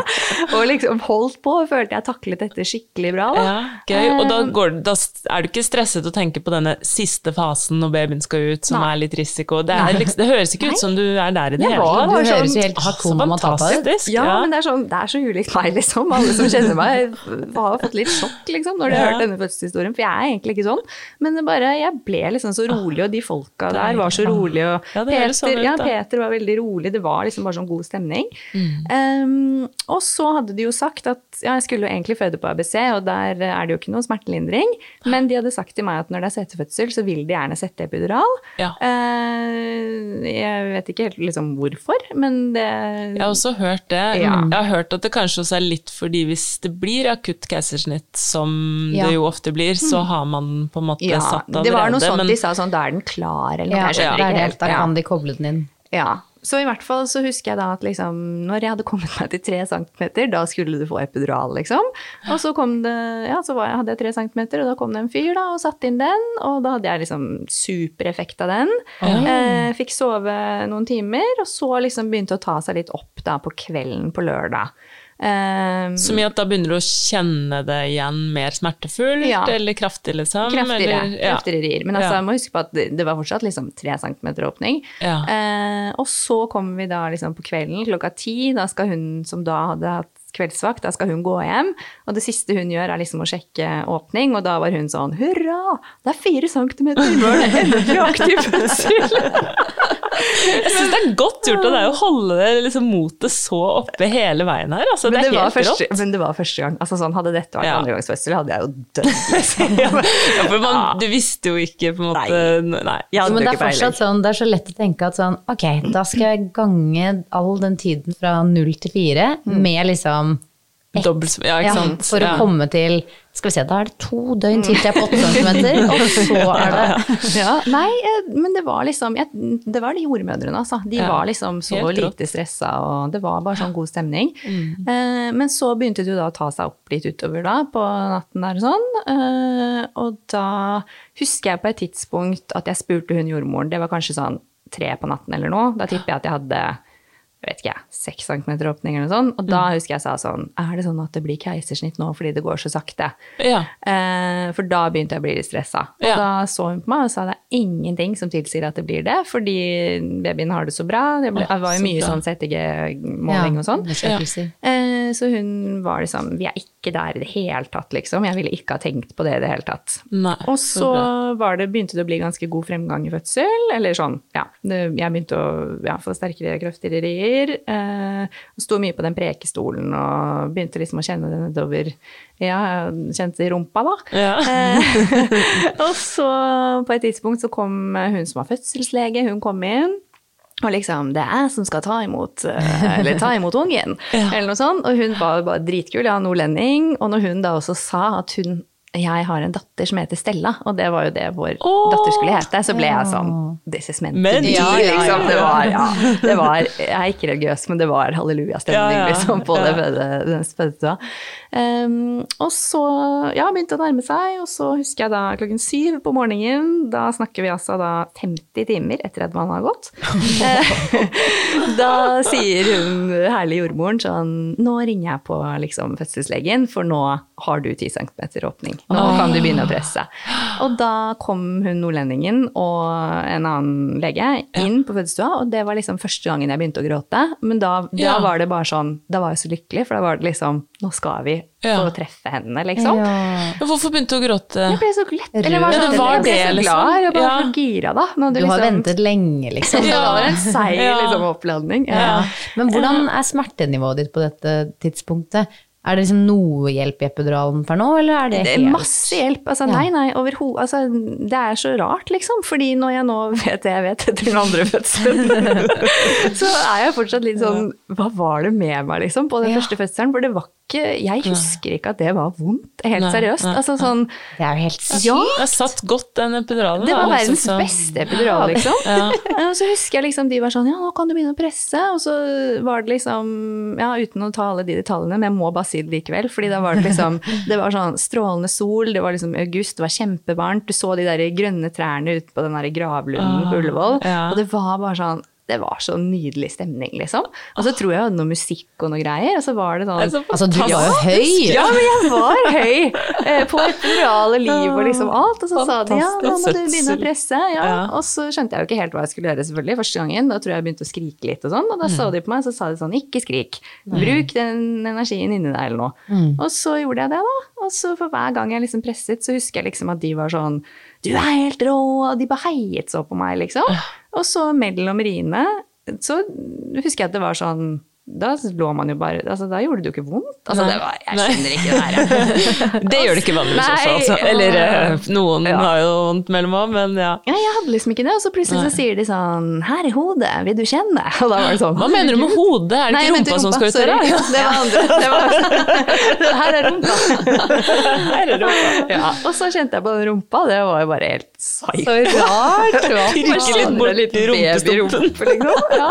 Og liksom holdt på og følte jeg taklet dette skikkelig bra. Da. Ja, gøy. Og da, Eh, går, da er du ikke stresset å tenke på denne siste fasen når babyen skal ut, som Nei. er litt risiko. Det, er, liksom, det høres ikke ut som du er der i det hele tatt. Du høres sånn, jo helt Åh, så Matata ut. fantastisk. Ja, Ja, men det er, sånn, det er så ulikt meg, liksom. Alle som kjenner meg, har fått litt sjokk liksom, når de har hørt hørt denne fødselshistorien. For jeg er egentlig ikke sånn. Men bare, jeg ble liksom så rolig, og de folka der var så rolige. Og Ja, sånn Peter, ut, ja. Peter var veldig rolig. Det var liksom bare sånn god stemning. Mm. Um, og så hadde de jo sagt at ja, jeg skulle jo egentlig føde på ABC, og der er det jo ikke noe smertelindring. Men de hadde sagt til meg at når det er setefødsel, så vil de gjerne sette epidural. Ja. Uh, jeg vet ikke helt liksom hvorfor, men det Jeg har også hørt det. Ja. Jeg har hørt at det kanskje også er litt fordi hvis det blir akutt keisersnitt, som Ja. det jo ofte blir, så har man på en måte Ja, satt allerede. det var noe sånt men, de sa sånn, da er den klar, eller noe. Ja, jeg skjønner ja, ikke helt. Da kan de koble den inn. ja. Så i hvert fall så husker jeg da at liksom, når jeg hadde kommet meg til tre centimeter, da skulle du få epidural, liksom. Og så kom det, ja, så var jeg, hadde jeg tre centimeter, og da kom det en fyr da, og satte inn den, og da hadde jeg liksom supereffekt av den. Eh, fikk sove noen timer, og så liksom begynte å ta seg litt opp da på kvelden på lørdag. Eh, Som i at da begynner du å kjenne det igjen mer smertefullt, Ja. eller kraftig, liksom? Kraftigere, eller, ja. kraftigere rier. Men altså, Ja. jeg må huske på at det, var fortsatt liksom tre centimeter åpning. Eh, og så kommer vi da liksom på kvelden klokka ti. Da skal hun som da hadde hatt kveldsvakt, da skal hun gå hjem. Og det siste hun gjør, er liksom å sjekke åpning, og da var hun sånn hurra, det er fire centimeter, nå er det endelig aktiv fødsel. Jeg syns det er godt gjort av deg å holde det liksom motet så oppe hele veien her. Altså, Men det det, er første, rått. men det var første gang. Altså sånn, hadde dette vært Ja. andregangsfødsel, hadde jeg jo dødd. Liksom. Ja, for man, du visste jo ikke på en måte Nei. Jeg hadde Men det er fortsatt sånn, det er så lett å tenke at sånn, ok, da skal jeg gange all den tiden fra null til fire med liksom Dobbelt, ja, ikke ja, sant. for ja. å komme til Skal vi se, da er det to døgn til jeg er på åtte centimeter, og så er det Ja, nei, eh, men det var liksom jeg, Det var de jordmødrene, altså. De Ja, var liksom så lite stressa, og det var bare sånn god stemning. Eh, men så begynte det jo da å ta seg opp litt utover da, på natten der og sånn. Eh, og da husker jeg på et tidspunkt at jeg spurte hun jordmoren, det var kanskje sånn tre på natten eller noe. Da tipper jeg at jeg hadde jeg vet ikke, seks centimeter åpning eller noe sånt. Og da husker jeg sa sånn, er det sånn at det blir keisersnitt nå fordi det går så sakte? Ja. Eh, for da begynte jeg å bli litt stressa. Og Ja. da så hun på meg og sa det er ingenting som tilsier at det blir det, fordi babyen har det så bra. Det, ble, var jo så mye bra. sånn CTG-måling og sånn. Eh, så hun var liksom Vi er ikke der i det hele tatt, liksom. Jeg ville ikke ha tenkt på det i det hele tatt. Nei, Og så så var det, begynte det å bli ganske god fremgang i fødsel. Eller sånn, ja. Det, jeg begynte å ja, få sterkere kraftigerier. Eh, Sto mye på den prekestolen og begynte liksom å kjenne det nedover Ja, kjente rumpa, da. Ja. Eh, og så på et tidspunkt så kom hun som var fødselslege, hun kom inn. Og liksom, det er jeg som skal ta imot, eh, eller ta imot ungen, eller noe sånt. Og hun var bare dritkul, ja, nordlending. Og når hun da også sa at hun jeg har en datter som heter Stella, og det var jo det vår oh, datter skulle hete, så ble jeg sånn This is meant to Men- be, Ja, liksom. Det var, ja, det var Jeg er ikke religiøs, men det var hallelujastemning, Ja, liksom, på det fødestua. Um, og så, ja, begynte å nærme seg, og så husker jeg da klokken syv på morgenen, da snakker vi altså da 50 timer etter at man har gått. Da sier hun herlige jordmoren sånn, nå ringer jeg på liksom fødselslegen, for nå har du 10 cm åpning. Nå kan du begynne å presse. Og da kom hun nordlendingen og en annen lege inn på fødestua, og det var liksom første gangen jeg begynte å gråte. Men da, da Ja. var det bare sånn, da var jeg så lykkelig, for da var det liksom, nå skal vi Ja. få treffe henne, liksom. Ja. Hvorfor begynte du å gråte? Jeg ble så lett, eller var, sånn, Ja, det var jeg ble det, så liksom. glad, jeg var Ja. gira da. Du, du Du har liksom- ventet lenge, liksom. Det var en seig liksom, oppladning. Ja. Ja. Men hvordan er smertenivået ditt på dette tidspunktet? Er det liksom noe hjelp i epiduralen per nå, eller er det Det er masse hjelp. Altså, Ja. Nei, nei, overhodet. Altså, det er så rart, liksom. Fordi når jeg nå vet det jeg vet etter den andre fødselen, så er jeg fortsatt litt sånn Hva var det med meg, liksom, på den Ja. første fødselen? For det var ikke Jeg husker ikke at det var vondt. Helt Nei, seriøst. nei, Altså sånn Det er jo helt sykt. Ja, jeg satt godt, den epiduralen. det var liksom, verdens så- beste epidural, liksom. Ja. Og så husker jeg liksom de var sånn Ja, nå kan du begynne å presse. Og så var det liksom Ja, uten å ta alle de detaljene, men jeg må bare si det likevel. fordi da var det liksom Det var sånn strålende sol, det var liksom august, det var kjempevarmt. Du så de der grønne trærne ute på den der gravlunden på Ah, Ullevål. ja. Og det var bare sånn det var så nydelig stemning, liksom. Og så tror jeg jeg hadde noe musikk og noe greier, og så var det sånn Det så Altså, du var jo høy! ja, men jeg var høy eh, på epidurale liv og liksom alt. Og så sa de ja, nå må du begynne å presse. Ja. Ja. Og så skjønte jeg jo ikke helt hva jeg skulle gjøre, selvfølgelig. Første gangen. Da tror jeg jeg begynte å skrike litt og sånn. Og da så de på meg, så sa de sånn, ikke skrik. Bruk den energien inni deg eller noe. Og så gjorde jeg det, da. Og så for hver gang jeg liksom presset, så husker jeg liksom at de var sånn du er helt rå, og de bare heiet så på meg, liksom. Og så mellom riene så husker jeg at det var sånn da lå man jo bare altså Da gjorde det jo ikke vondt. Altså, det var, jeg Nei. skjønner ikke det her. Det gjør det ikke vanligvis også, altså. Eller eh, noen Ja. har jo vondt mellom òg, men ja. Ja, jeg hadde liksom ikke det, og så plutselig så sier de sånn 'Her er hodet, vil du kjenne?' Og da var det sånn Hva mener du med hodet? Er det ikke mente rumpa som skal ut der, da? Det var andre. Det var, her er rumpa. Her er rumpa. Ja, og så kjente jeg på den rumpa, det var jo bare helt psycho. Så rart! Trykke litt i rumpestumpen. liksom. Ja.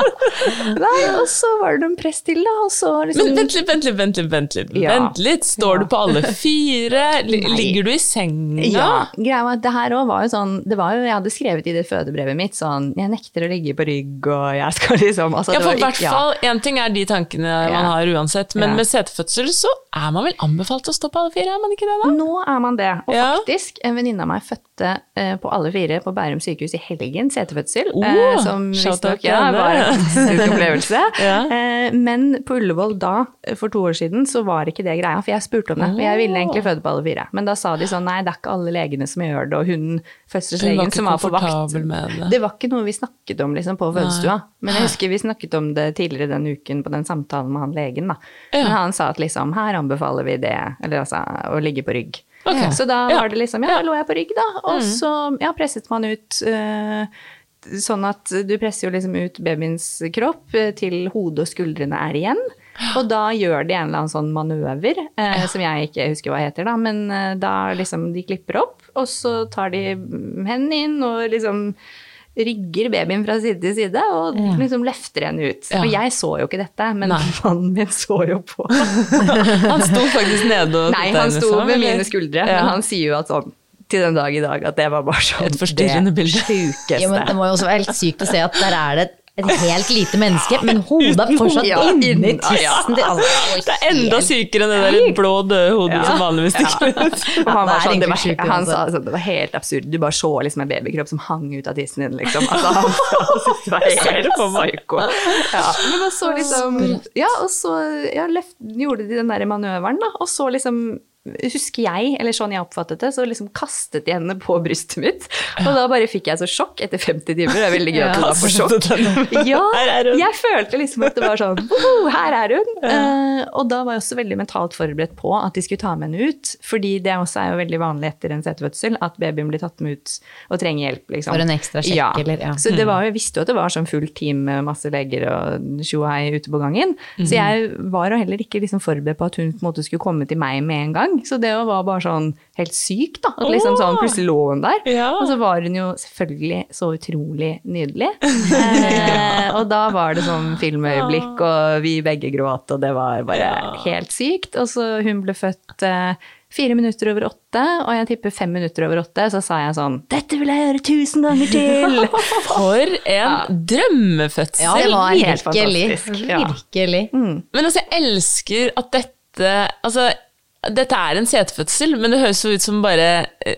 Nei, og så var det en press til, da, liksom Men vent litt, vent litt, vent litt. Vent litt. Ja. Vent litt. Står du på alle fire? Ligger du i senga? Ja, greia var at det her òg var jo sånn det var jo, Jeg hadde skrevet i det fødebrevet mitt sånn Jeg nekter å ligge på rygg, og jeg skal liksom altså, Ja, for i hvert fall, Én ting er de tankene man Ja. har uansett, men Ja. med setefødsel så er man vel anbefalt å stå på alle fire, er man ikke det da? Nå er man det. Og Ja. faktisk, en venninne av meg fødte eh, på alle fire på Bærum sykehus i helgen, setefødsel. Oh, eh, som visstnok ja, var en fantastisk opplevelse. Ja. eh, men på Ullevål da, eh, for to år siden, så var ikke det greia. For jeg spurte om det. For jeg ville egentlig føde på alle fire. Men da sa de sånn nei, det er ikke alle legene som gjør det. Og hun fødselslegen som var på vakt det. Det var ikke noe vi snakket om liksom, på fødestua. Men jeg husker vi snakket om det tidligere den uken på den samtalen med han legen. Da. Ja. Men han sa at liksom, her anbefaler vi det, eller altså å ligge på rygg. Ok. Så da var det liksom, ja, lå jeg på rygg da, og så ja, presset man ut uh, Sånn at du presser jo liksom ut babyens kropp eh, til hodet og skuldrene er igjen. Og da gjør de en eller annen sånn manøver, eh, som jeg ikke husker hva heter, da. Men eh, da liksom de klipper opp, og så tar de hendene inn og liksom rygger babyen fra side til side og Ja. liksom løfter henne ut. Ja. Og jeg så jo ikke dette, men Nei. mannen min så jo på. Han sto faktisk nede og Nei, han sto ved eller? mine skuldre, Ja. men han sier jo at sånn til den dag i dag at det var bare sånn Et forstyrrende bilde. sjukeste. Ja, men det må jo også være helt sykt å se at der er det et helt lite menneske, men hodet er fortsatt Ja, inni tissen altså, Det er enda sykere enn det der blå døde hodet Ja. som vanligvis stikker ut. Han, var er sånn, det var, han sa sånn, det var helt absurd. Du bare så liksom en babykropp som hang ut av tissen din, liksom. Altså, han, han syntes det var helt psyko. Ja, men så liksom Ja, og så ja, løft, gjorde de den der manøveren, da. Og så liksom Husker jeg, eller sånn jeg oppfattet det, så liksom kastet de henne på brystet mitt. Og da bare fikk jeg så sjokk etter 50 timer. Det er veldig gøy at du da får sjokk. Ja, jeg følte liksom at det var sånn oh, Her er hun! Uh, og da var jeg også veldig mentalt forberedt på at de skulle ta med henne ut. Fordi det også er jo veldig vanlig etter en setefødsel at babyen blir tatt med ut og trenger hjelp. Liksom. For en ekstra sjekk, ja. eller- ja. Så det var, jeg visste jo at det var sånn fullt team med masse leger og tjohei ute på gangen. Så jeg var jo heller ikke liksom forberedt på at hun på en måte skulle komme til meg med en gang. Så det var bare sånn helt sykt, da. At liksom sånn, plutselig lå hun der. Ja. Og så var hun jo selvfølgelig så utrolig nydelig. Eh, og da var det sånn filmøyeblikk, og vi begge gråt, og det var bare Ja. helt sykt. Og så hun ble født eh, fire minutter over åtte, og jeg tipper fem minutter over åtte, så sa jeg sånn Dette vil jeg gjøre tusen ganger til! For en drømmefødsel! Ja, det var helt virkelig. fantastisk, ja. Virkelig. Men altså, jeg elsker at dette Altså, dette er en setefødsel, men det høres jo ut som bare eh,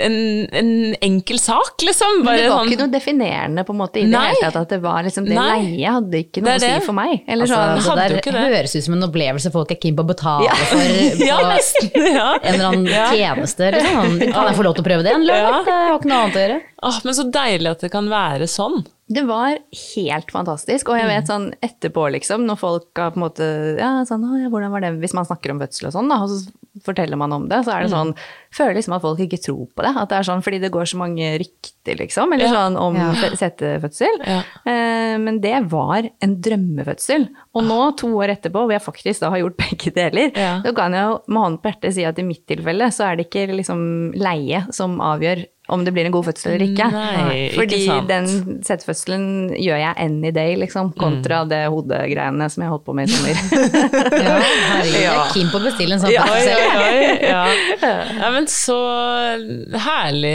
en, en enkel sak, liksom. Men Bare det var sånn- ikke noe definerende på en måte i det Nei. hele tatt. At det var liksom det Nei. leie hadde ikke noe å si for meg. Eller Altså, sånn, hadde det der det. høres ut som en opplevelse folk er keen på å betale Ja. for på Ja, nesten. Ja. en eller annen Ja. tjeneste. Liksom. Kan jeg få lov til å prøve det? Eller? Ja. Jeg har ikke noe annet å gjøre. Åh, men så deilig at det kan være sånn. Det var helt fantastisk. Og jeg vet sånn etterpå, liksom, når folk har på en måte Ja, sånn hvordan var det Hvis man snakker om fødsel og sånn, da, og så forteller man om det, så er det sånn Føler liksom at folk ikke tror på det. At det er sånn fordi det går så mange rykter, liksom, eller sånn om Ja. settefødsel. Ja. Eh, men det var en drømmefødsel. Og nå, to år etterpå, hvor jeg faktisk da har gjort begge deler, Ja. så kan jeg jo med hånden på hjertet si at i mitt tilfelle så er det ikke liksom leie som avgjør om det blir en god fødsel eller ikke. Nei, ikke Fordi sant. den settefødselen gjør jeg any day, liksom, kontra Mm. det hodegreiene som jeg holdt på med i sommer. Ja, herregud, Ja. keen på å bestille en sånn. Ja. Oi, fødsel. oi, oi. Ja. ja, men så herlig,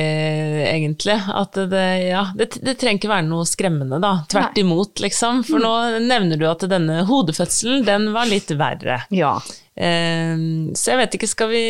egentlig. At det, ja, det, det trenger ikke være noe skremmende, da. Tvert imot, liksom. For nå nevner du at denne hodefødselen, den var litt verre. ja. Eh, så jeg vet ikke, skal vi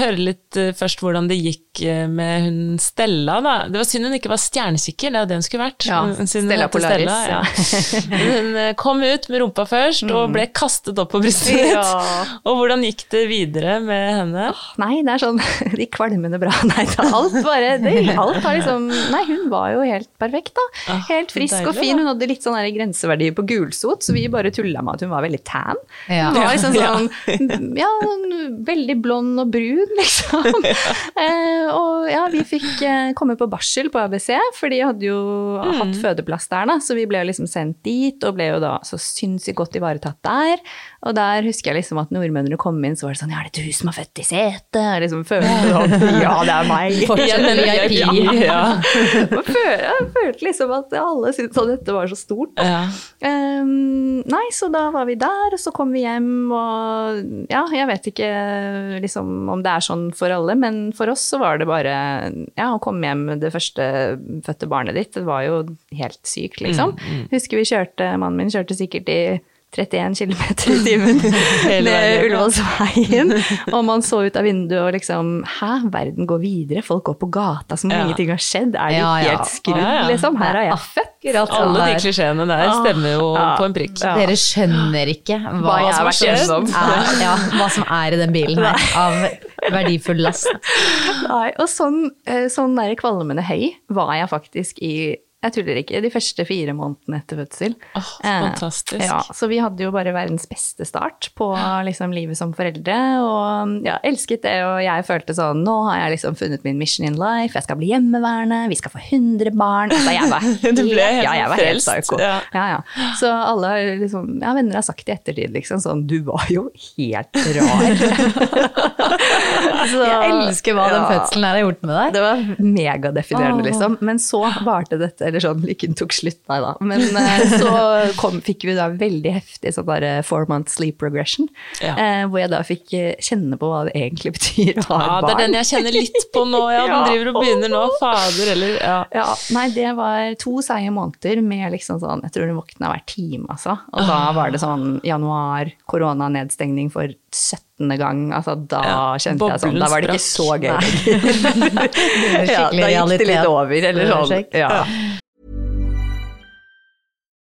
høre litt eh, først hvordan det gikk eh, med hun Stella, da? Det var synd hun ikke var stjernekikker, det er jo det hun skulle vært. Ja, Hun- Stella Polaris, ja. hun eh, kom ut med rumpa først, og ble kastet opp på brystet ditt. Mm. Ja. Og hvordan gikk det videre med henne? Nei, det er sånn De kvalmende bra. Nei, alt bare det, Alt var liksom Nei, hun var jo helt perfekt, da. Helt frisk deilig, og fin. Hun hadde litt sånn grenseverdier grenseverdi på gulsot, så vi bare tulla med at hun var veldig tan. Ja. Hun var liksom Ja. sånn Ja, veldig blond og brun, liksom. eh, og ja, vi fikk eh, komme på barsel på ABC, for de hadde jo hatt fødeplass der, da. Så vi ble jo liksom sendt dit, og ble jo da så sinnssykt godt ivaretatt der. Og der husker jeg liksom at nordmennene kom inn, så var det sånn Ja, er det du som er født i setet? Jeg liksom følte sånn Ja, det er meg. Fortsatt en VIP. Ja. Føl- Jeg følte liksom at alle syntes at dette var så stort. Ja. Um, nei, så da var vi der, og så kom vi hjem, og ja, jeg vet ikke liksom om det er sånn for alle, men for oss så var det bare ja, å komme hjem med det første fødte barnet ditt, det var jo helt sykt, liksom. Husker vi kjørte, mannen min kjørte sikkert i 31 km i timen ned veien. Ullevålsveien, og man så ut av vinduet og liksom Hæ, verden går videre, folk går på gata som om Ja. ingenting har skjedd, er de Ja, ja. helt skrudd, liksom? Her har jeg født. Akkurat Alle de klisjeene der stemmer jo på en prikk. Dere skjønner ikke hva, Hva jeg som har vært igjennom. ja, hva som er i den bilen her av verdifull last. Nei, og sånn, eh, sånn der kvalmende høy var jeg faktisk i jeg tuller ikke, de første fire månedene etter fødsel. Eh, fantastisk. Ja, så vi hadde jo bare verdens beste start på liksom, livet som foreldre, og ja, elsket det, og jeg følte sånn, nå har jeg liksom funnet min mission in life, jeg skal bli hjemmeværende, vi skal få 100 barn. Altså, jeg var helt ja, jeg var helt psyko. ja. Ja, ja. Så alle liksom, ja, venner har sagt i ettertid liksom sånn, du var jo helt rar. Så- Jeg elsker hva den fødselen her har gjort med deg. Det var megadefinerende, liksom. Men så varte dette, eller sånn, lykken tok slutt, nei da. Men eh, så kom, fikk vi da veldig heftig sånn bare four month sleep regression. Ja. eh, hvor jeg da fikk eh, kjenne på hva det egentlig betyr å ha Ja, et det er den jeg kjenner litt på nå, ja. Den driver og begynner nå. Fader, eller ja. Ja, nei, det var to seige måneder med liksom sånn, jeg tror du våkna hver time, altså. Og da Ah. var det sånn januar, koronanedstengning for 17. gang. Altså da Ja, kjente jeg sånn, da var det ikke så gøy lenger. ja, da gikk det litt over, eller sånn. Ja.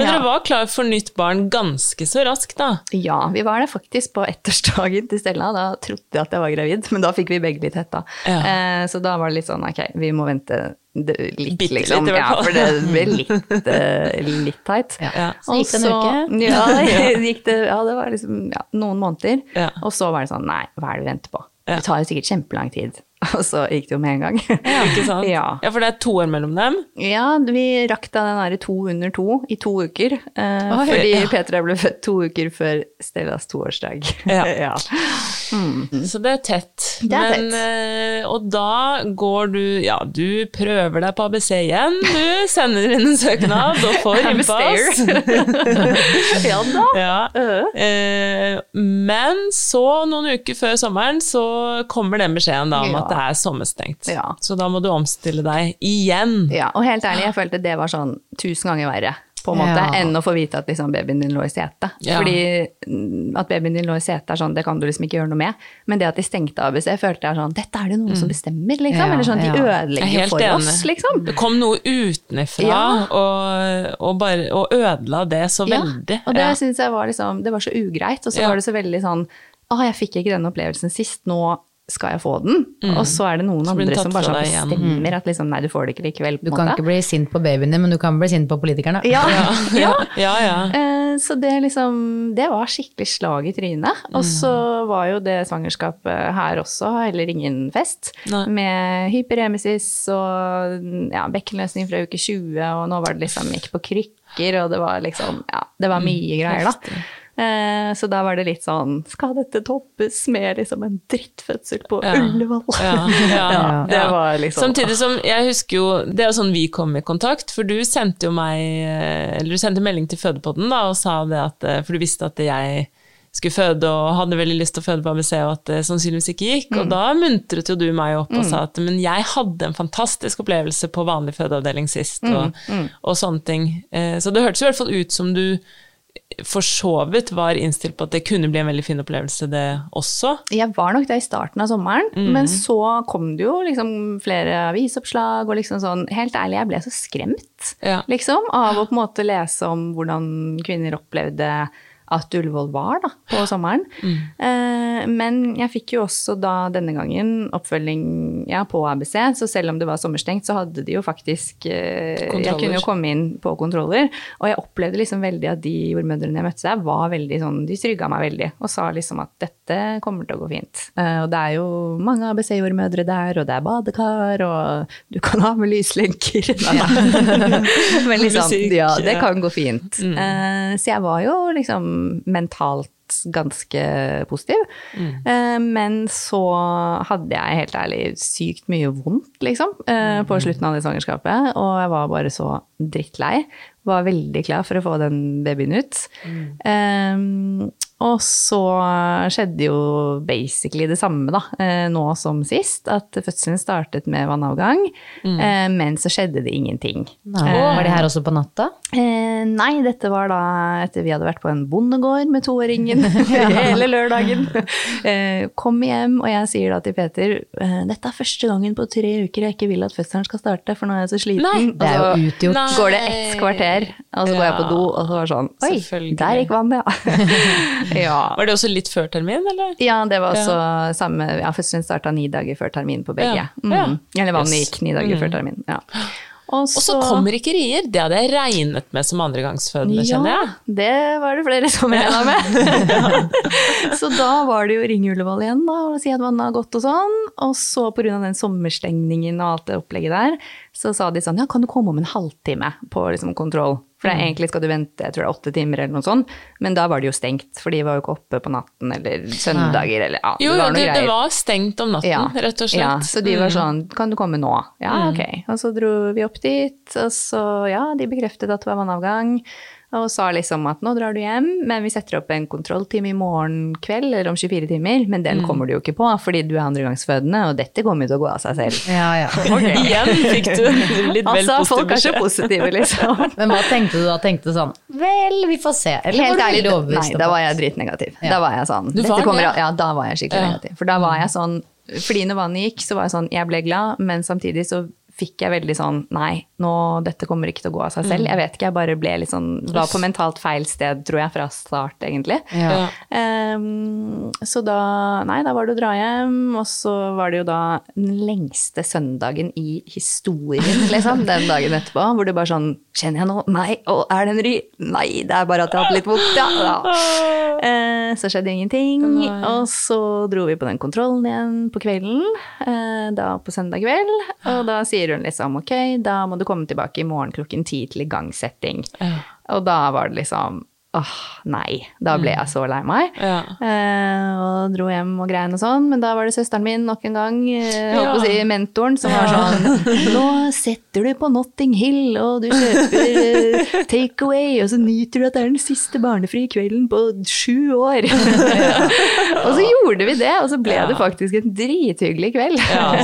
Men Ja. dere var klar for nytt barn ganske så raskt, da. Ja, vi var det faktisk på ettårsdagen til Stella. Da trodde jeg at jeg var gravid, men da fikk vi begge litt hetta. Ja. Eh, så da var det litt sånn ok, vi må vente det- litt, Bitte litt, liksom. i hvert ja, for det ble litt, uh, litt teit. Ja. Så gikk det en uke. Ja, det gikk det, ja, det var liksom ja, noen måneder. Ja. Og så var det sånn, nei, hva er det vi venter på? det tar jo sikkert kjempelang tid. Og så gikk det jo med en gang. Ikke sant? Ja. ja, for det er to år mellom dem. Ja, vi rakk da den derre to under to i to uker. Eh, Oi, fordi ja. Petra ble født to uker før Stellas toårsdag. Ja. Så det er tett. Det er Men, tett. og da går du Ja, du prøver deg på ABC igjen. Du sender inn en søknad og får innpass. ja da. Ja. Eh, men så, noen uker før sommeren, så kommer den beskjeden da om Ja. at det er sommerstengt. Ja. Så da må du omstille deg igjen. Ja, og helt ærlig, jeg følte det var sånn tusen ganger verre. På en måte, Ja. Enn å få vite at liksom, babyen din lå i setet. Ja. Fordi mm, at babyen din lå i setet, er sånn, det kan du liksom ikke gjøre noe med. Men det at de stengte ABC, følte jeg sånn Dette er det noen som bestemmer, liksom. Ja, Eller sånn, de er ødelegger for enig. oss, liksom. Det kom noe utenfra Ja. og, og, bare, og ødela det så veldig. Og det Ja. synes jeg var liksom Det var så ugreit. Og så Ja. var det så veldig sånn Å, jeg fikk ikke denne opplevelsen sist, nå skal jeg få den. Og så er det noen andre som bare sånn bestemmer at liksom Nei, du får det ikke likevel, på Du kan måte. ikke bli sint på babyene, men du kan bli sint på politikerne. Ja, ja. Ja, ja. Eh, Så det liksom Det var skikkelig slag i trynet. Og så var jo det svangerskapet her også heller ingen fest. Nei. Med hyperemesis og ja, bekkenløsning fra uke 20, og nå var det liksom gikk på krykker, og det var liksom Ja, det var mye greier, da. Eh, Så da var det litt sånn Skal dette toppes med liksom en drittfødsel på Ja. Ullevål? Ja, ja, det var liksom- Samtidig som jeg husker jo Det er jo sånn vi kom i kontakt, for du sendte jo meg eh, Eller du sendte melding til Fødepodden da, og sa det at eh, For du visste at jeg skulle føde og hadde veldig lyst til å føde på ABC, og at det sannsynligvis ikke gikk. Og da muntret jo du meg opp og sa at men jeg hadde en fantastisk opplevelse på vanlig fødeavdeling sist, og, og sånne ting. Så det hørtes i hvert fall ut som du for så vidt var innstilt på at det kunne bli en veldig fin opplevelse, det også. Jeg var nok det i starten av sommeren, men så kom det jo liksom flere avisoppslag og liksom sånn Helt ærlig, jeg ble så skremt, Ja. liksom, av å på en måte lese om hvordan kvinner opplevde at Ullevål var da, på sommeren. Eh, men jeg fikk jo også da denne gangen oppfølging ja, på ABC, så selv om det var sommerstengt, så hadde de jo faktisk eh, Jeg kunne jo komme inn på kontroller, og jeg opplevde liksom veldig at de jordmødrene jeg møtte der, var veldig sånn De trygga meg veldig og sa liksom at dette kommer til å gå fint. Eh, og det er jo mange ABC-jordmødre der, og det er badekar, og du kan ha med lyslenker. Men liksom, ja, det kan gå fint. Eh, så jeg var jo liksom mentalt ganske positiv. Eh, men så hadde jeg helt ærlig sykt mye vondt, liksom, eh, på slutten av det svangerskapet. Og jeg var bare så drittlei. Var veldig klar for å få den babyen ut. Eh, og så skjedde jo basically det samme da, eh, nå som sist. At fødselen startet med vannavgang, mm. men så skjedde det ingenting. Nei, var de her også på natta? Eh, nei, dette var da etter vi hadde vært på en bondegård med toåringen hele lørdagen. Eh, kom hjem, og jeg sier da til Peter eh, dette er første gangen på tre uker jeg ikke vil at fødselen skal starte, for nå er jeg så sliten. Nei, Det er jo utgjort. Nei. går det ett kvarter, og så går jeg på do, og så var det sånn Oi, der gikk vannet, ja. ja. Var det også litt før termin, eller? Ja, det var også samme ja, Fødselen starta ni dager før termin på begge. Ja, ja. Mm. Eller vannet gikk ni dager før termin. Ja. Og så kommer ikke rier. Det hadde jeg regnet med som andregangsfødende, kjenner jeg. Ja, det var det flere som regna med. så da var det jo ringe Ullevål igjen da, og si at vannet har gått og sånn. Og så pga. den sommerstengningen og alt det opplegget der, så sa de sånn ja, kan du komme om en halvtime på liksom, kontroll? For det er egentlig skal du vente jeg tror det er åtte timer eller noe sånt, men da var det jo stengt, for de var jo ikke oppe på natten eller søndager eller ja, Jo, det var det, det var stengt om natten, Ja, rett og slett. Ja, så de var Mm. sånn, kan du komme nå? Ja, ok. Og så dro vi opp dit, og så, ja, de bekreftet at det var vannavgang, og sa liksom at nå drar du hjem, men vi setter opp en kontrolltime i morgen kveld, eller om 24 timer, men Mm. den kommer du jo ikke på, fordi du er andregangsfødende, og dette kommer jo til å gå av seg selv. Ja, ja. Igjen fikk du litt vel Altså, positiv folk er så positive, liksom. Men hva tenkte du da? Tenkte du sånn Vel, vi får se. Eller Helt ærlig, nei, da var jeg dritnegativ. Ja. Da var jeg sånn var kommer? Ja, da var jeg skikkelig negativ. For da var jeg sånn Fordi når vannet gikk, så var jeg sånn Jeg ble glad, men samtidig så fikk jeg veldig sånn Nei, nå, dette kommer ikke til å gå av seg selv. Jeg vet ikke, jeg bare ble litt sånn Var på mentalt feil sted, tror jeg, fra start, egentlig. Ja. Um, så da Nei, da var det å dra hjem, og så var det jo da den lengste søndagen i historien, liksom, den dagen etterpå, hvor det bare sånn Kjenner jeg noe? Nei. Og er det en ry? Nei, det er bare at jeg har hatt litt vondt, ja. Da. Uh, så skjedde ingenting. Nei. Og så dro vi på den kontrollen igjen på kvelden, uh, da på søndag kveld, og da sier hun liksom ok, da må du komme tilbake i morgen klokken ti til igangsetting. Og da var det liksom åh, nei. Da ble jeg så lei meg. Ja. Eh, og dro hjem og grein og sånn, men da var det søsteren min nok en gang, eh, å si mentoren, som var sånn Nå setter du på Notting Hill, og du kjøper eh, takeaway, og så nyter du at det er den siste barnefrie kvelden på sju år. og så gjorde vi det, og så ble det faktisk en drithyggelig kveld. Ja.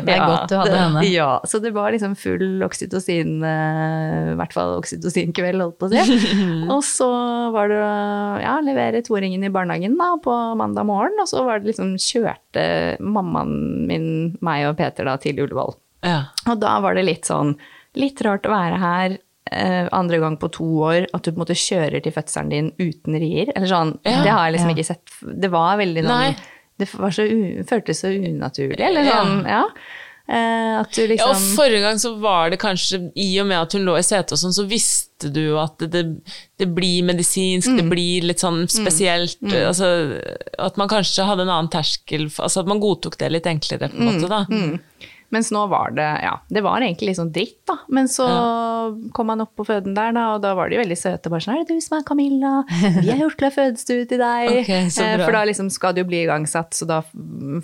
Det er godt du hadde henne. Ja, så det var liksom full oksytocin, eh, i hvert fall oksytocinkveld, holdt på å si. og så var det ja, levere toåringen i barnehagen da, på mandag morgen, og så var det liksom kjørte mammaen min, meg og Peter da til Ullevål. Ja. Og da var det litt sånn, litt rart å være her, eh, andre gang på to år, at du på en måte kjører til fødselen din uten rier. Eller sånn, Ja, det har jeg liksom ikke sett. Det var veldig noe, det var så u, føltes så unaturlig, eller sånn, ja. Eh, at du Ja, liksom... og forrige gang så var det kanskje, i og med at hun lå i setet og sånn, så visste du at det, det blir medisinsk, det blir litt sånn spesielt, altså at man kanskje hadde en annen terskel, altså at man godtok det litt enklere på en måte da. Mens nå var det, ja, det var egentlig litt sånn dritt da. Men så kom han opp på føden der da, og da var de veldig søte. Bare sånn, er det du som er Camilla? Vi har gjort klar fødestue til deg. okay, så Eh, bra. For da liksom skal det jo bli igangsatt, så da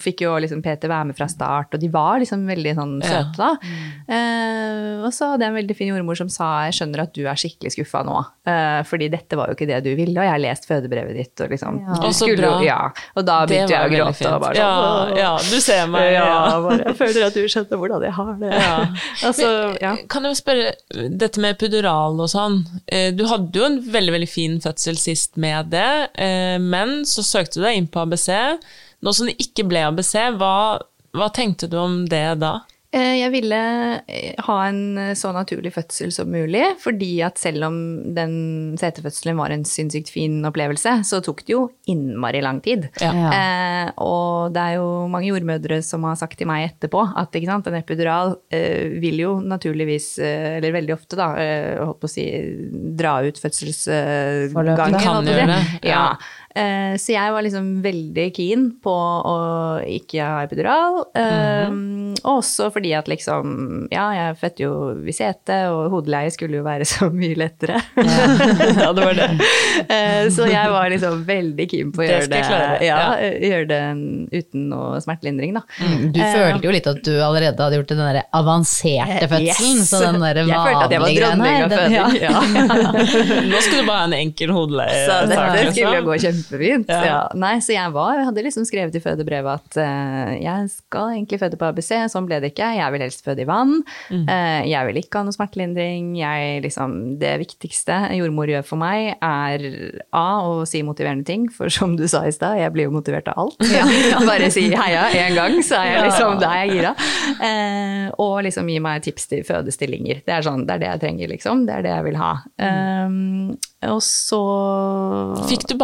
fikk jo liksom Peter være med fra start, og de var liksom veldig sånn søte da. Eh, og så hadde jeg en veldig fin jordmor som sa, jeg skjønner at du er skikkelig skuffa nå, eh, fordi dette var jo ikke det du ville, og jeg har lest fødebrevet ditt, og liksom. Ja. Å, så bra. Ja, og da begynte jeg å gråte, og bare sånn, Ja, ja, du ser meg, Ja, ja. bare, jeg føler at du skjønner hvordan jeg har det. Ja. altså, ja. Kan jeg spørre, dette med epidural og sånn, eh, du hadde jo en veldig, veldig fin fødsel sist med det, eh, men så søkte du deg inn på ABC. Nå som det ikke ble ABC, hva, hva tenkte du om det da? Eh, Jeg ville eh, ha en eh, så naturlig fødsel som mulig, fordi at selv om den setefødselen var en sinnssykt fin opplevelse, så tok det jo innmari lang tid. Ja. Eh, og det er jo mange jordmødre som har sagt til meg etterpå at ikke sant, en epidural eh, vil jo naturligvis, eh, eller veldig ofte da, eh, holdt på å si, dra ut fødselsgangen. Kan gjøre det, ja. Ja. Eh, så jeg var liksom veldig keen på å ikke ha epidural. eh, -hmm. også fordi at liksom Ja, jeg fødte jo Visete, sete, og hodeleie skulle jo være så mye lettere. Ja, det var det. Eh, så jeg var liksom veldig keen på å gjøre det, ja, ja. gjøre det uten noe smertelindring, da. Mm, Du Eh, følte jo litt at du allerede hadde gjort den der avanserte fødselen, Yes. så den der Jeg følte at jeg var vanlige greien dronning av den- føding. ja. Nå skulle du bare ha en enkel hodeleie. Så dette sak, skulle jo liksom. gå kjempefint. Ja. Ja. Nei, så jeg var, jeg hadde liksom skrevet i fødebrevet at uh, jeg skal egentlig føde på ABC, sånn ble det ikke. Jeg vil helst føde i vann. Eh, jeg vil ikke ha noe smertelindring. Jeg, liksom, det viktigste jordmor gjør for meg, er A, å si motiverende ting, for som du sa i stad, jeg blir jo motivert av alt. Bare si heia én gang, så er jeg liksom, da er jeg gira. Uh, og liksom gi meg tips til fødestillinger. Det er, sånn, det er det jeg trenger, liksom. Det er det jeg vil ha. Um, og så Fikk du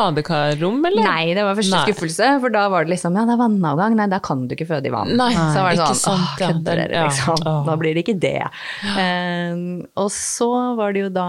badekarrom, eller? Nei, det var første Nei. skuffelse, for da var det liksom ja, det er vannavgang, nei, da kan du ikke føde i vann. Nei, så var det sånn, sant, åh, ja. dere, Ja. liksom. Åh. Da blir det ikke det. Uh, og så var det jo da,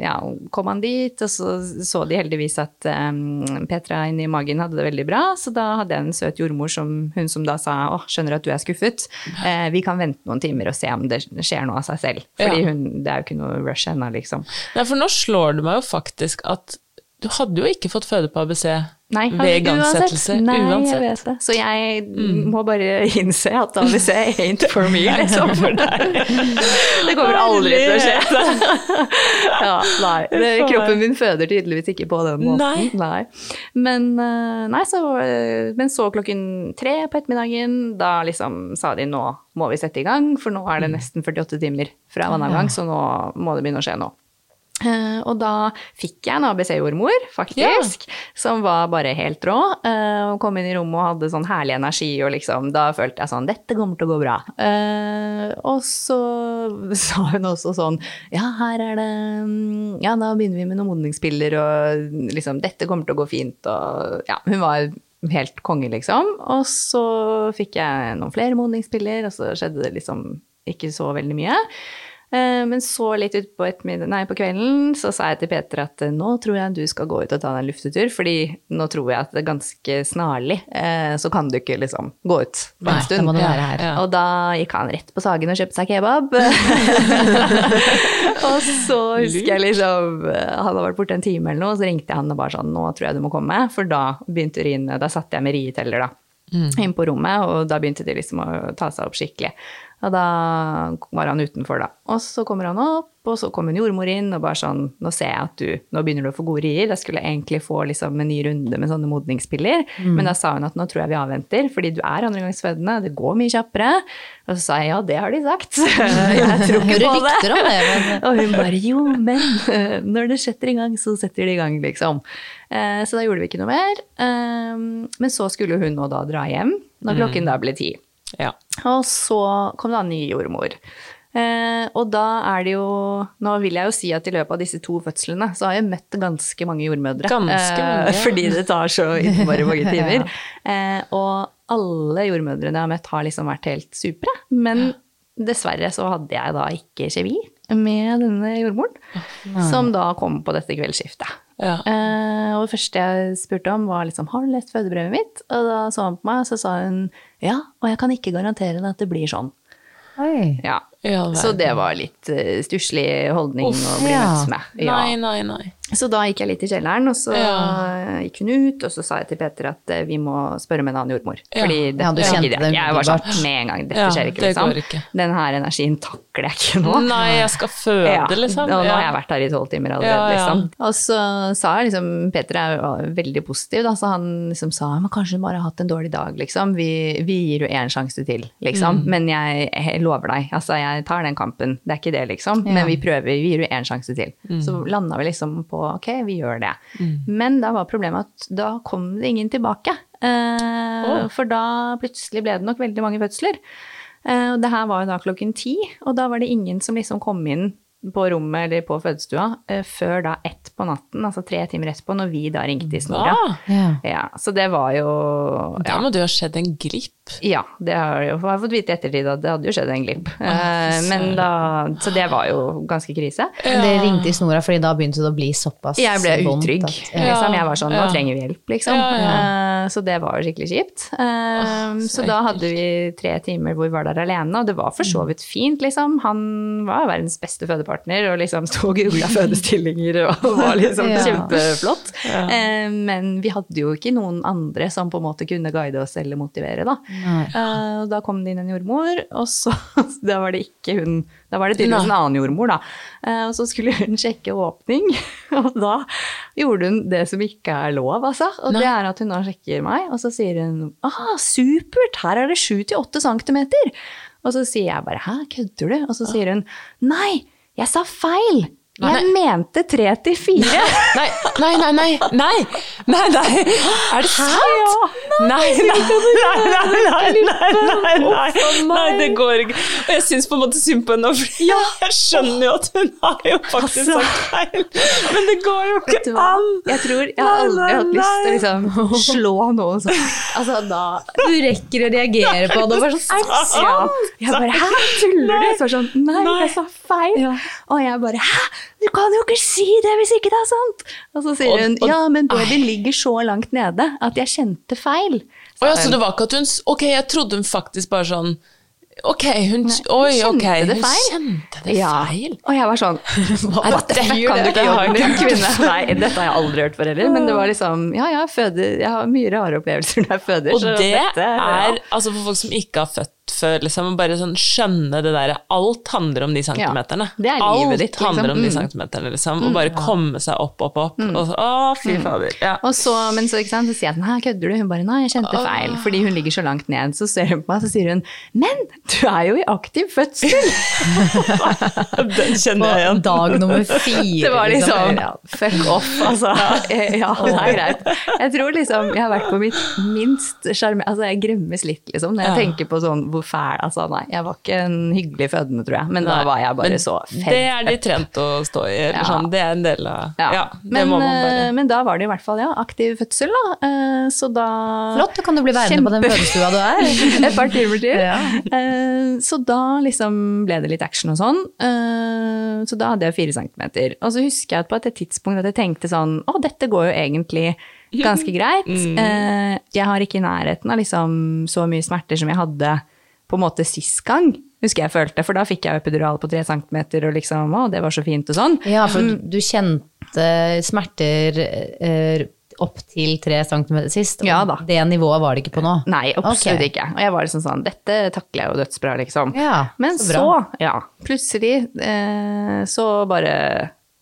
ja, kom han dit, og så så de heldigvis at um, Petra inni magen hadde det veldig bra, så da hadde jeg en søt jordmor som hun som da sa, åh, skjønner at du er skuffet, Uh, vi kan vente noen timer og se om det skjer noe av seg selv. Fordi Ja. hun, det er jo ikke noe rush ennå, liksom. Nei, for nå slår det meg jo faktisk at du hadde jo ikke fått føde på ABC Nei, ved igangsettelse uansett. Nei, uansett. jeg vet det. Så jeg må bare innse at ABC ain't for me, liksom. det kommer aldri til å skje. ja, nei. Det, kroppen min føder tydeligvis ikke på den måten. Nei. Men, eh, nei, så, men så klokken tre på ettermiddagen, da liksom sa de nå må vi sette i gang, for nå er det nesten 48 timer fra vannavgang, så nå må det begynne å skje nå. Eh, og da fikk jeg en ABC-jordmor, faktisk, som var bare helt rå. eh, og kom inn i rommet og hadde sånn herlig energi, og liksom, da følte jeg sånn Dette kommer til å gå bra. Eh, og så sa hun også sånn Ja, her er det mm, Ja, da begynner vi med noen modningspiller, og liksom Dette kommer til å gå fint, og ja, hun var helt konge, liksom. Og så fikk jeg noen flere modningspiller, og så skjedde det liksom ikke så veldig mye. Eh, Men så litt utpå på kvelden så sa jeg til Peter at eh, nå tror jeg du skal gå ut og ta deg en luftetur, fordi nå tror jeg at det er ganske snarlig eh, så kan du ikke liksom gå ut på Nei, en stund. være her. Ja. Og da gikk han rett på Sagen og kjøpte seg kebab. og så husker jeg liksom Han hadde vært borte en time eller noe, så ringte jeg han og bare sånn Nå tror jeg du må komme. For da begynte urinene Da satte jeg med rieteller, da. Inn på rommet, og da begynte de liksom å ta seg opp skikkelig. Og da var han utenfor, da. Og så kommer han opp, og så kom en jordmor inn og bare sånn Nå ser jeg at du Nå begynner du å få gode rier. Jeg skulle egentlig få liksom en ny runde med sånne modningspiller, men da sa hun at nå tror jeg vi avventer, fordi du er andregangsfødende, det går mye kjappere. Og så sa jeg ja, det har de sagt. jeg tror ikke på det. det, men Og hun bare jo, men når det setter i gang, så setter det i gang, liksom. Eh, Så da gjorde vi ikke noe mer. Eh, Men så skulle hun nå da dra hjem, når klokken da ble ti. Ja. Og så kom en ny jordmor. Eh, og da er det jo Nå vil jeg jo si at i løpet av disse to fødslene så har jeg møtt ganske mange jordmødre. Ganske mange, Eh, fordi det tar så innmari mange timer. eh, og alle jordmødrene jeg har møtt, har liksom vært helt supre. Men dessverre så hadde jeg da ikke kjemi med denne jordmoren, som da kom på dette kveldsskiftet. Ja. Eh, og det første jeg spurte om, var liksom Har du lest fødebrevet mitt? Og da så han på meg, og så sa hun ja, og jeg kan ikke garantere deg at det blir sånn. Oi. Ja. Så det var litt uh, stusslig holdning Uff, å bli ja. møtt med. Ja. Nei, nei, nei. Så da gikk jeg litt i kjelleren, og så Ja. gikk hun ut, og så sa jeg til Peter at eh, vi må spørre med en annen jordmor. Ja. Fordi Ja, dette du kjent kjente det Jeg var sånn med en gang, dette Ja, skjer ikke, liksom. ikke. Den her energien takler jeg ikke nå. Nei, jeg skal føde, Ja, liksom. Og nå har jeg vært her i tolv timer allerede, Ja, ja. liksom. Og så sa jeg liksom Peter er jo veldig positiv, da, så han liksom sa men kanskje hun bare har hatt en dårlig dag, liksom. Vi, vi gir jo én sjanse til, liksom. Mm. Men jeg, jeg lover deg, altså jeg tar den kampen. Det er ikke det, liksom. Ja. Men vi prøver, vi gir jo én sjanse til. Mm. Så landa vi liksom på ok, vi gjør det. Men da var problemet at da kom det ingen tilbake. Eh, oh. For da plutselig ble det nok veldig mange fødsler. Eh, og det her var jo da klokken ti, og da var det ingen som liksom kom inn på rommet eller på fødestua eh, før da ett på natten, altså tre timer etterpå, når vi da ringte i snora. Ja. Ja, så det var jo Da må det jo ha skjedd en glipp. ja, det har jeg jo har fått vite i ettertid at det hadde jo skjedd en glipp. Eh, men da, så det var jo ganske krise. Men det ringte i snora, fordi da begynte det å bli såpass Jeg ble utrygg. at- Ja. Liksom. Jeg var sånn, nå trenger vi hjelp, liksom. Ja, ja. Eh, Så det var jo skikkelig kjipt. Eh, så så da hadde vi tre timer hvor vi var der alene, og det var for så vidt fint, liksom. Han var verdens beste fødepartner og liksom sto og googla fødestillinger og var liksom Ja. kjempeflott. Eh, Men vi hadde jo ikke noen andre som på en måte kunne guide oss eller motivere, da. Nei. Eh, da kom det inn en jordmor, og så Da var det ikke hun Da var det tydeligvis en annen jordmor, da. Eh, og så skulle hun sjekke åpning, og da gjorde hun det som ikke er lov, altså. Og det er at hun da sjekker meg, og så sier hun ah, supert, her er det 7-8 centimeter. Og så sier jeg bare hæ, kødder du? Og så sier hun nei, jeg sa feil. Nei. Jeg mente tre til fire! Nei, nei, nei, nei! Nei, nei, nei. Er det sant? Nei, nei, nei, nei, nei, det går ikke. Og jeg syns på en måte synd på henne, for jeg skjønner jo at hun har jo faktisk altså. sagt feil. Men det går jo ikke an! Jeg tror jeg har aldri hatt lyst til å liksom slå noen sånn. Altså da Du rekker å reagere på det, og bare sånn Er det sant? Jeg bare Hæ, tuller du? Så sånn Nei, jeg sa feil. Og jeg bare Hæ? Du kan jo ikke si det hvis ikke det er sant! Og så sier Og- hun og- Ja, men babyen ligger så langt nede at jeg kjente feil. Så, ja, så det var ikke at hun Ok, jeg trodde hun faktisk bare sånn Ok, hun Oi, kjente ok. det Hun feil. kjente det Ja. feil. Og jeg var sånn What the det fuck, kan du ikke Det med jeg ikke kvinne? Nei, dette har jeg aldri hørt før heller. Men det var liksom Ja, ja, føder Jeg har mye rare opplevelser når jeg føder. Og det dette- ja. er, altså for folk som ikke har født før, liksom, bare sånn skjønne det derre Alt handler om de centimeterne. Ja, livet Alt ditt, liksom. handler om de Mm. centimeterne, liksom. Og bare komme seg opp, opp, opp. Og så, å, fy fader. Ja. Og så, men så, ikke sant, så sier jeg sånn, her kødder du? Hun bare, nei, jeg kjente feil, fordi hun ligger så langt ned. Så ser hun på meg, så sier hun, men du er jo i aktiv fødsel! Den kjenner jeg igjen. På dag nummer fire. Det var liksom, Ja. fuck off, altså. Ja, det er greit. Jeg tror liksom, jeg har vært på mitt minst sjarmerende, altså jeg gremmes litt liksom, når jeg tenker på sånn, hvor fæl, altså nei, jeg var ikke en hyggelig fødende, tror jeg, men da var jeg bare så fett. Det er de trent å stå i, eller Ja. sånn. Det er en del av Ja, Ja, men, bare eh, men da var det i hvert fall, ja, aktiv fødsel da, Eh, så da... Flott, da kan du bli værende på den fødestua du er. Et par timer til. Ja. Eh, Så da liksom ble det litt action og sånn. Så da hadde jeg fire centimeter. Og så husker jeg at på et tidspunkt at jeg tenkte sånn Å, dette går jo egentlig ganske greit. Mm. Jeg har ikke i nærheten av liksom så mye smerter som jeg hadde på en måte sist gang, husker jeg følte. For da fikk jeg epidural på tre centimeter, og liksom Å, det var så fint og sånn. Ja, for du kjente smerter eh, opp til tre centimeter sist. og Ja da. Det nivået var det ikke på nå. Nei, absolutt okay. ikke. Og jeg var liksom sånn Dette takler jeg jo dødsbra, liksom. Ja, Men så så, ja, plutselig eh, så bare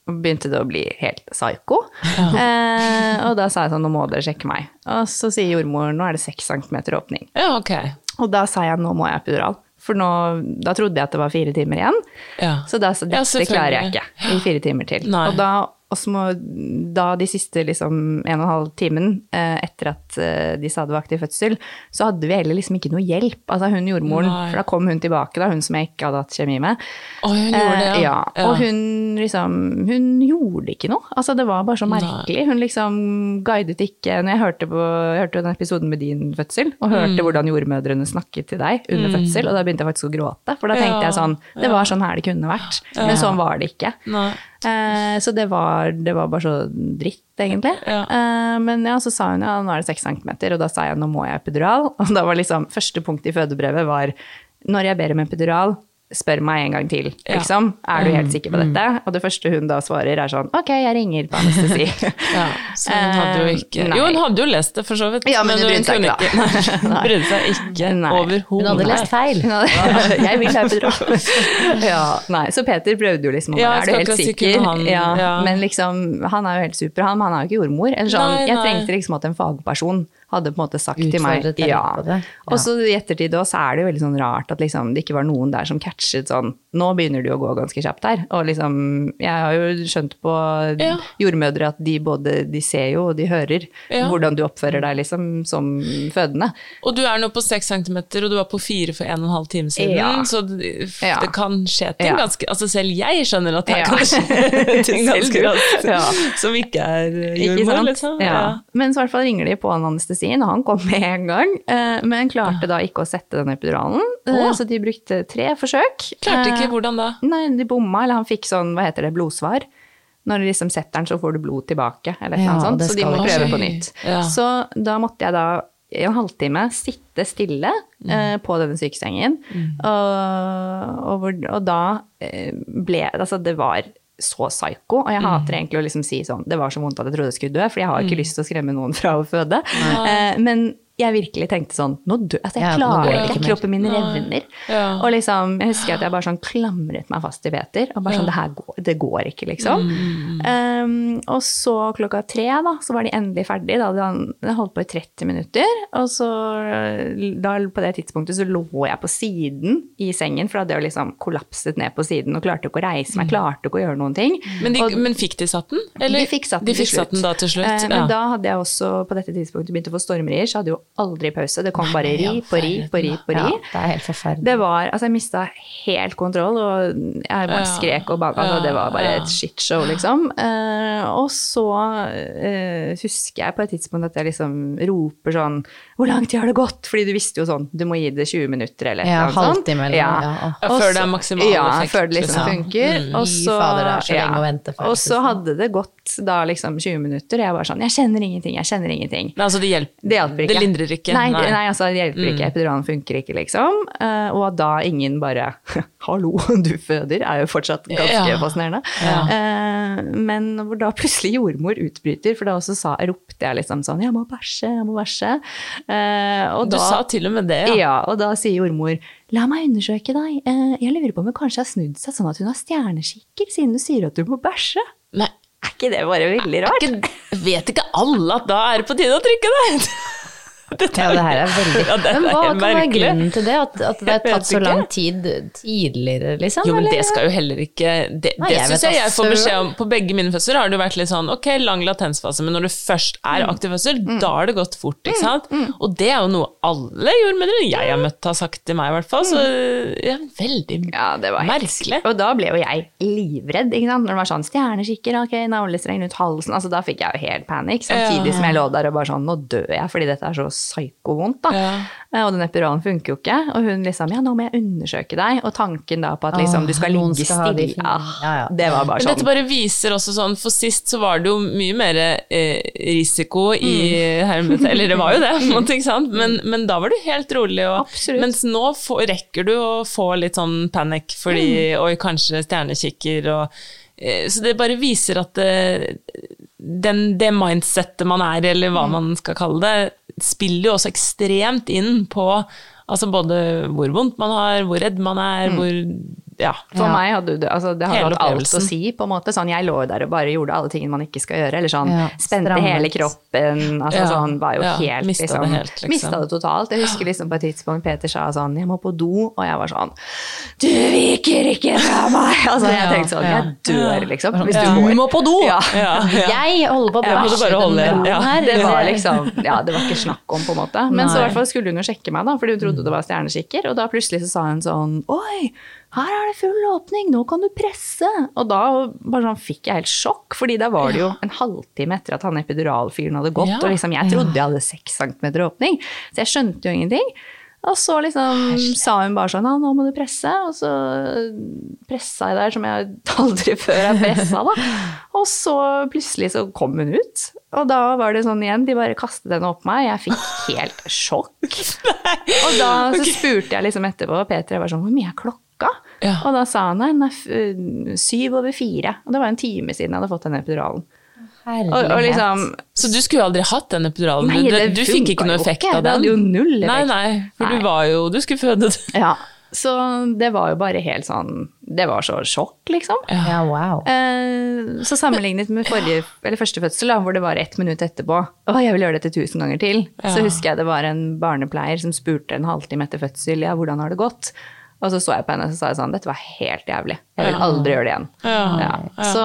begynte det å bli helt psyko. Eh, og da sa jeg sånn, nå må dere sjekke meg. Og så sier jordmoren, nå er det seks centimeter åpning. Ja, ok. Og da sa jeg, nå må jeg epidural. For nå, da trodde jeg at det var fire timer igjen. Ja. Så da Ja, dette klarer jeg ikke i fire timer til. Nei. Og da, også må, da de siste liksom, en og en halv timen eh, etter at eh, de sa det var aktiv fødsel, så hadde vi heller liksom ikke noe hjelp. Altså hun jordmoren, Nei. for da kom hun tilbake, da, hun som jeg ikke hadde hatt kjemi med. Og hun gjorde det, Eh, ja. ja. Og hun liksom Hun gjorde ikke noe. Altså, det var bare så merkelig. Hun liksom guidet ikke Når jeg hørte på jeg hørte den episoden med din fødsel, og hørte Mm. hvordan jordmødrene snakket til deg under fødsel, og da begynte jeg faktisk å gråte. For da tenkte jeg sånn Det var sånn her det kunne vært. Men sånn var det ikke. Nei. Eh, så det var, det var bare så dritt, egentlig. Ja. Eh, men ja, så sa hun ja, nå er det seks centimeter, og da sa jeg nå må jeg epidural. Og da var liksom første punkt i fødebrevet var når jeg ber om epidural, spør meg en gang til, Ja. liksom. Er du helt sikker på dette? Og det første hun da svarer er sånn, ok, jeg ringer på anestesi. Ja, så hun hadde jo ikke Eh, nei. Jo, hun hadde jo lest det, for så vidt. Ja, men hun brydde seg ikke, ikke. Nei, brydde seg ikke overhodet. Hun hadde lest feil. Hadde- jeg vil epidural. ja, nei, så Peter prøvde jo liksom å Ja, er du helt sikker? han- ja, ja. Men liksom, han er jo helt super, han, men han er jo ikke jordmor. Eller sånn, Nei, jeg trengte liksom at en fagperson hadde på en måte sagt til meg ja. Ja. Og så i ettertid også, så er det jo veldig sånn rart at liksom, det ikke var noen der som catchet sånn Nå begynner det jo å gå ganske kjapt her. Og liksom, jeg har jo skjønt på Ja. jordmødre at de både de ser jo og de hører Ja. hvordan du oppfører deg liksom som fødende. Og du er nå på seks centimeter, og du var på fire for en og en halv time siden, så det, det kan skje ting ganske Altså selv jeg skjønner at det kan skje ting ganske du. raskt, Ja. som ikke er jordmor, liksom. Ja. Men så i hvert fall ringer de på en anestesien, og han kom med en gang. eh, Men klarte da ikke å sette den epiduralen, oh. Så de brukte tre forsøk. Klarte ikke, Eh, hvordan da? Nei, de bomma, eller han fikk sånn, hva heter det, blodsvar. Når du liksom setter den, så får du blod tilbake, eller et eller Ja, sånt. Så de må prøve på nytt. Ja. Så da måtte jeg da i en halvtime sitte stille eh, på denne sykesengen. Og, og, hvor- og da ble Altså, det var så psyko. Og jeg hater egentlig å liksom si sånn Det var så vondt at jeg trodde jeg skulle dø, for jeg har ikke lyst til å skremme noen fra å føde. Eh, men jeg virkelig tenkte sånn Nå dø, altså, jeg Ja, klarer ikke. Kroppen min revner. Ja. Og liksom, jeg husker at jeg bare sånn klamret meg fast til Peter. Og bare sånn, det her går, det går ikke, liksom. Um, og så klokka tre, da, så var de endelig ferdig. Da hadde han holdt på i 30 minutter. Og så, da på det tidspunktet, så lå jeg på siden i sengen, for da hadde jeg liksom kollapset ned på siden og klarte ikke å reise meg, klarte ikke å gjøre noen ting. Men, de, Og- men fikk de satt den? Eller? de fikk satt den de fikk til satt den da til slutt? Uh, men ja. da hadde jeg også på dette tidspunktet begynt å få stormrier, så hadde jeg jo aldri pause. Det kom bare ri på ri på ri på ri. Ja, det er helt forferdelig. Det var, altså Jeg mista helt kontroll, og jeg bare skrek og baka Altså, det var bare et shitshow, liksom. Eh, og så eh, husker jeg på et tidspunkt at jeg liksom roper sånn Hvor lang tid har det gått? Fordi du visste jo sånn, du må gi det 20 minutter eller Ja, annet sånt. halvtime eller noe, ja. Ja, før det er maksimal ja, effekt, før det liksom liksom. funker. Mm. Og så, fader, det er så lenge å vente, Og så hadde det gått da liksom 20 minutter. og Jeg var sånn Jeg kjenner ingenting, jeg kjenner ingenting. Men altså det hjelper Det hjelper ikke. Det lindrer ikke. Nei, det- nei altså det hjelper ikke. Epiduralen funker ikke, liksom. Eh, og da ingen bare 'hallo, du føder', er jo fortsatt ganske Ja. fascinerende. Ja. Eh, men hvor da plutselig jordmor utbryter, for da også sa, ropte jeg liksom sånn 'jeg må bæsje, jeg må bæsje'. Eh, og Du da, sa til og med det, ja. ja, og da sier jordmor La meg undersøke deg. Eh, Jeg lurer på om hun kanskje har snudd seg sånn at hun har stjerneskikker, siden du sier at du må bæsje. Nei, Er ikke det bare veldig rart? ikke, vet ikke alle at da er det på tide å trykke det? Dette Ja, det her er veldig Ja, Men hva kan kan være grunnen til det? At, at det har tatt så lang tid tidligere, liksom? Jo, men eller? det skal jo heller ikke Det, Nei, det syns jeg jeg får beskjed om. På begge mine fødsler har det jo vært litt sånn ok, lang latensfase, men når du først er Mm. aktiv fødsel, da har det gått fort, ikke sant? Og det er jo noe alle jordmødre jeg har møtt har sagt til meg, i hvert fall. Så ja, veldig Ja, det var merkelig. Og da ble jo jeg livredd, ikke sant. Når det var sånn stjerneskikker, ok, navlestreng rundt halsen. Altså da fikk jeg jo helt panikk. Samtidig Ja. som jeg lå der og bare sånn, nå dør jeg fordi dette er så psykovondt, da. Ja. Eh, Og den epiduralen funker jo ikke. Og hun liksom, ja, nå må jeg undersøke deg. Og tanken da på at liksom du skal ligge skal de stille. Ah, Ja. Det var bare Men sånn. dette bare viser også sånn, for sist så var det jo mye mer eh, risiko i Mm. hermet, eller det var jo det, måte, ikke sant? Men, men da var du helt rolig, og, Absolutt. mens nå får, rekker du å få litt sånn panikk fordi, Mm. oi, kanskje stjernekikker og eh, Så det bare viser at det, den, det mindsettet man er, eller Mm. hva man skal kalle det, spiller jo også ekstremt inn på altså både hvor vondt man har, hvor redd man er, hvor Ja. For meg hadde det, altså det hadde hatt alt å si, på en måte. Sånn, jeg lå der og bare gjorde alle tingene man ikke skal gjøre. Eller sånn, Ja, spente strammet. hele kroppen. Altså Ja, sånn, var jo ja, helt det liksom, helt, liksom. Mista det totalt. Jeg husker liksom på et tidspunkt Peter sa sånn, jeg må på do, og jeg var sånn, du viker ikke fra meg! Altså jeg tenkte sånn, jeg dør liksom. Hvis du går. Du må på do! Ja. Ja, ja. Jeg holder på å Ja, må du bæsje den roen her. Det var liksom, ja, det var ikke snakk om, på en måte. Men så i hvert fall skulle hun jo sjekke meg, da, fordi hun trodde det var stjernekikker. Og da plutselig så sa hun sånn Oi, her er det full åpning, nå kan du presse. Og da bare sånn fikk jeg helt sjokk, fordi da var det jo en halvtime etter at han epiduralfyren hadde gått. Ja. Og liksom, jeg trodde jeg hadde seks centimeter åpning, så jeg skjønte jo ingenting. Og så liksom sa hun bare sånn ja, nå må du presse. Og så pressa jeg der som jeg aldri før har pressa, da. Og så plutselig så kom hun ut. Og da var det sånn igjen, de bare kastet henne opp meg. Jeg fikk helt sjokk. Og da så spurte jeg liksom etterpå, Peter, jeg var sånn, hvor mye er klokka? Ja. Og da sa han nei, den er syv over fire. Og det var en time siden jeg hadde fått den epiduralen. Og, og liksom, Så du skulle jo aldri hatt den epiduralen? Nei, du, det du fikk ikke noe effekt ikke. av Det hadde jo null effekt. Nei, nei, for Nei. du var jo Du skulle føde. ja. Så det var jo bare helt sånn Det var så sjokk, liksom. Ja, wow. Eh, Så sammenlignet med forrige, eller første fødsel, da, hvor det var ett minutt etterpå Å, jeg vil gjøre dette tusen ganger til. Så husker jeg det var en barnepleier som spurte en halvtime etter fødsel ja, hvordan har det gått. Og så så jeg på henne og så sa jeg sånn dette var helt jævlig. Jeg vil aldri gjøre det igjen. Ja, Så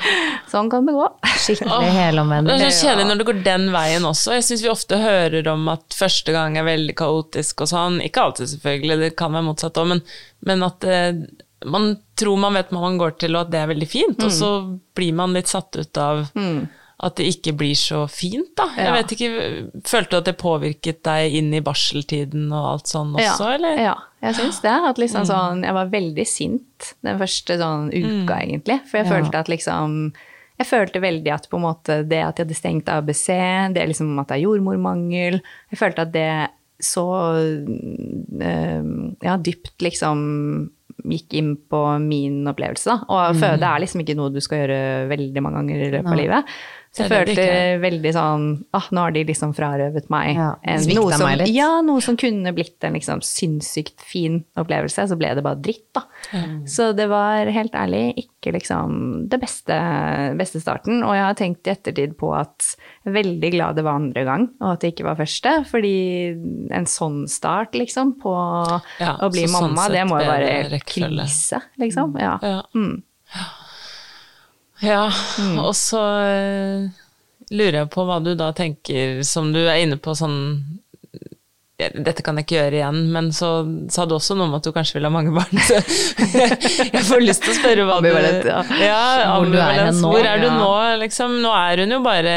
sånn kan det gå. Skikkelig helomvending. Det er så kjedelig når det går den veien også. Jeg syns vi ofte hører om at første gang er veldig kaotisk og sånn. Ikke alltid, selvfølgelig, det kan være motsatt òg, men, men at eh, man tror man vet hva man går til, og at det er veldig fint, og så blir man litt satt ut av at det ikke blir så fint, da. Jeg Ja. vet ikke, Følte du at det påvirket deg inn i barseltiden og alt sånn også, ja, eller? Ja, jeg syns det. At liksom sånn, jeg var veldig sint den første sånn uka, egentlig. For jeg Ja. følte at liksom Jeg følte veldig at på en måte det at jeg hadde stengt ABC, det liksom at det er jordmormangel Jeg følte at det så eh, ja, dypt liksom gikk inn på min opplevelse, da. Og føde er liksom ikke noe du skal gjøre veldig mange ganger i løpet av livet. Så jeg følte ikke veldig sånn ah, nå har de liksom frarøvet meg Ja, en, noe som, meg litt. Ja, noe som kunne blitt en liksom sinnssykt fin opplevelse, så ble det bare dritt, da. Så det var helt ærlig ikke liksom det beste, beste starten. Og jeg har tenkt i ettertid på at veldig glad det var andre gang, og at det ikke var første. Fordi en sånn start, liksom, på Ja, å bli mamma, sånn mamma, det må jo være krise, liksom. Ja. Ja. Mm. Ja, og så eh, lurer jeg på hva du da tenker, som du er inne på sånn dette kan jeg ikke gjøre igjen, men så sa du også noe om at du kanskje vil ha mange barn. Så jeg får lyst til å spørre hva du ja. ja, Hvor du er nå, Hvor er du ja. nå, liksom? Nå er hun jo bare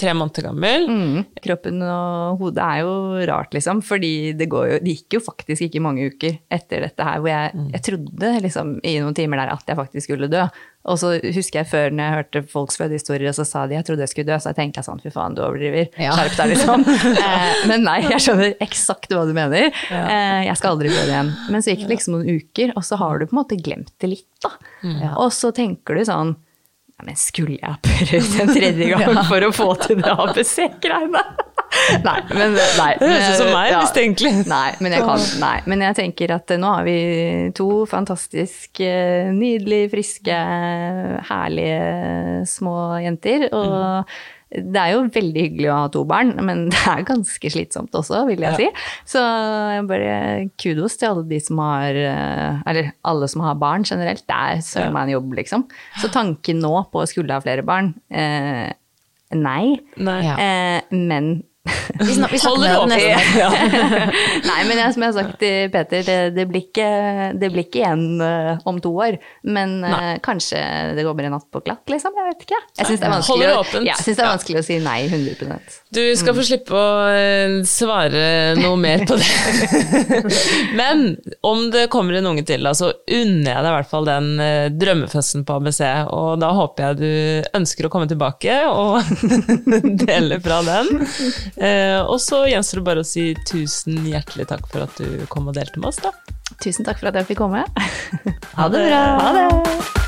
tre måneder gammel. Mm. Kroppen og hodet er jo rart, liksom. Fordi det, jo, det gikk jo faktisk ikke mange uker etter dette her hvor jeg, Mm. jeg trodde liksom i noen timer der at jeg faktisk skulle dø. Og så husker jeg før når jeg hørte folks fødehistorier, og så sa de jeg trodde jeg skulle dø, så jeg tenkte sånn fy faen, du overdriver. Ja. Skjerp deg, liksom. Eh, men nei, jeg skjønner eksakt hva du mener. Eh, jeg skal aldri føde igjen. Men så gikk det liksom noen uker, og så har du på en måte glemt det litt, da. Og så tenker du sånn ja, men skulle jeg ha prøvd en tredje gang for å få til det ABC-greiene? nei, men nei. Det høres ut som meg, Ja. mistenkelig. Nei men, jeg kan, nei, men jeg tenker at eh, nå har vi to fantastisk nydelige, nydelig, friske, herlige små jenter. Og det er jo veldig hyggelig å ha to barn, men det er ganske slitsomt også, vil jeg si. Så bare kudos til alle de som har eh, Eller alle som har barn generelt. Det er søren meg en jobb, liksom. Så tanken nå på å skulle ha flere barn eh, Nei. Nei. Ja. Eh, men Vi snak- vi snakker med det. Nei, men jeg, som jeg har sagt til Peter, det, det, blir, ikke, det blir ikke igjen eh, om to år. Men uh, kanskje det går bare en natt på glatt, liksom. Jeg vet ikke. Jeg syns det, ja, det er vanskelig å si nei 100 Du skal få slippe å eh, svare noe mer på det. Men om det kommer en unge til, da, så unner jeg deg i hvert fall den drømmefødselen på ABC, og da håper jeg du ønsker å komme tilbake og dele fra den. Eh, og så gjenstår det bare å si tusen hjertelig takk for at du kom og delte med oss, da. Tusen takk for at jeg fikk komme. Ha det bra. Ha det.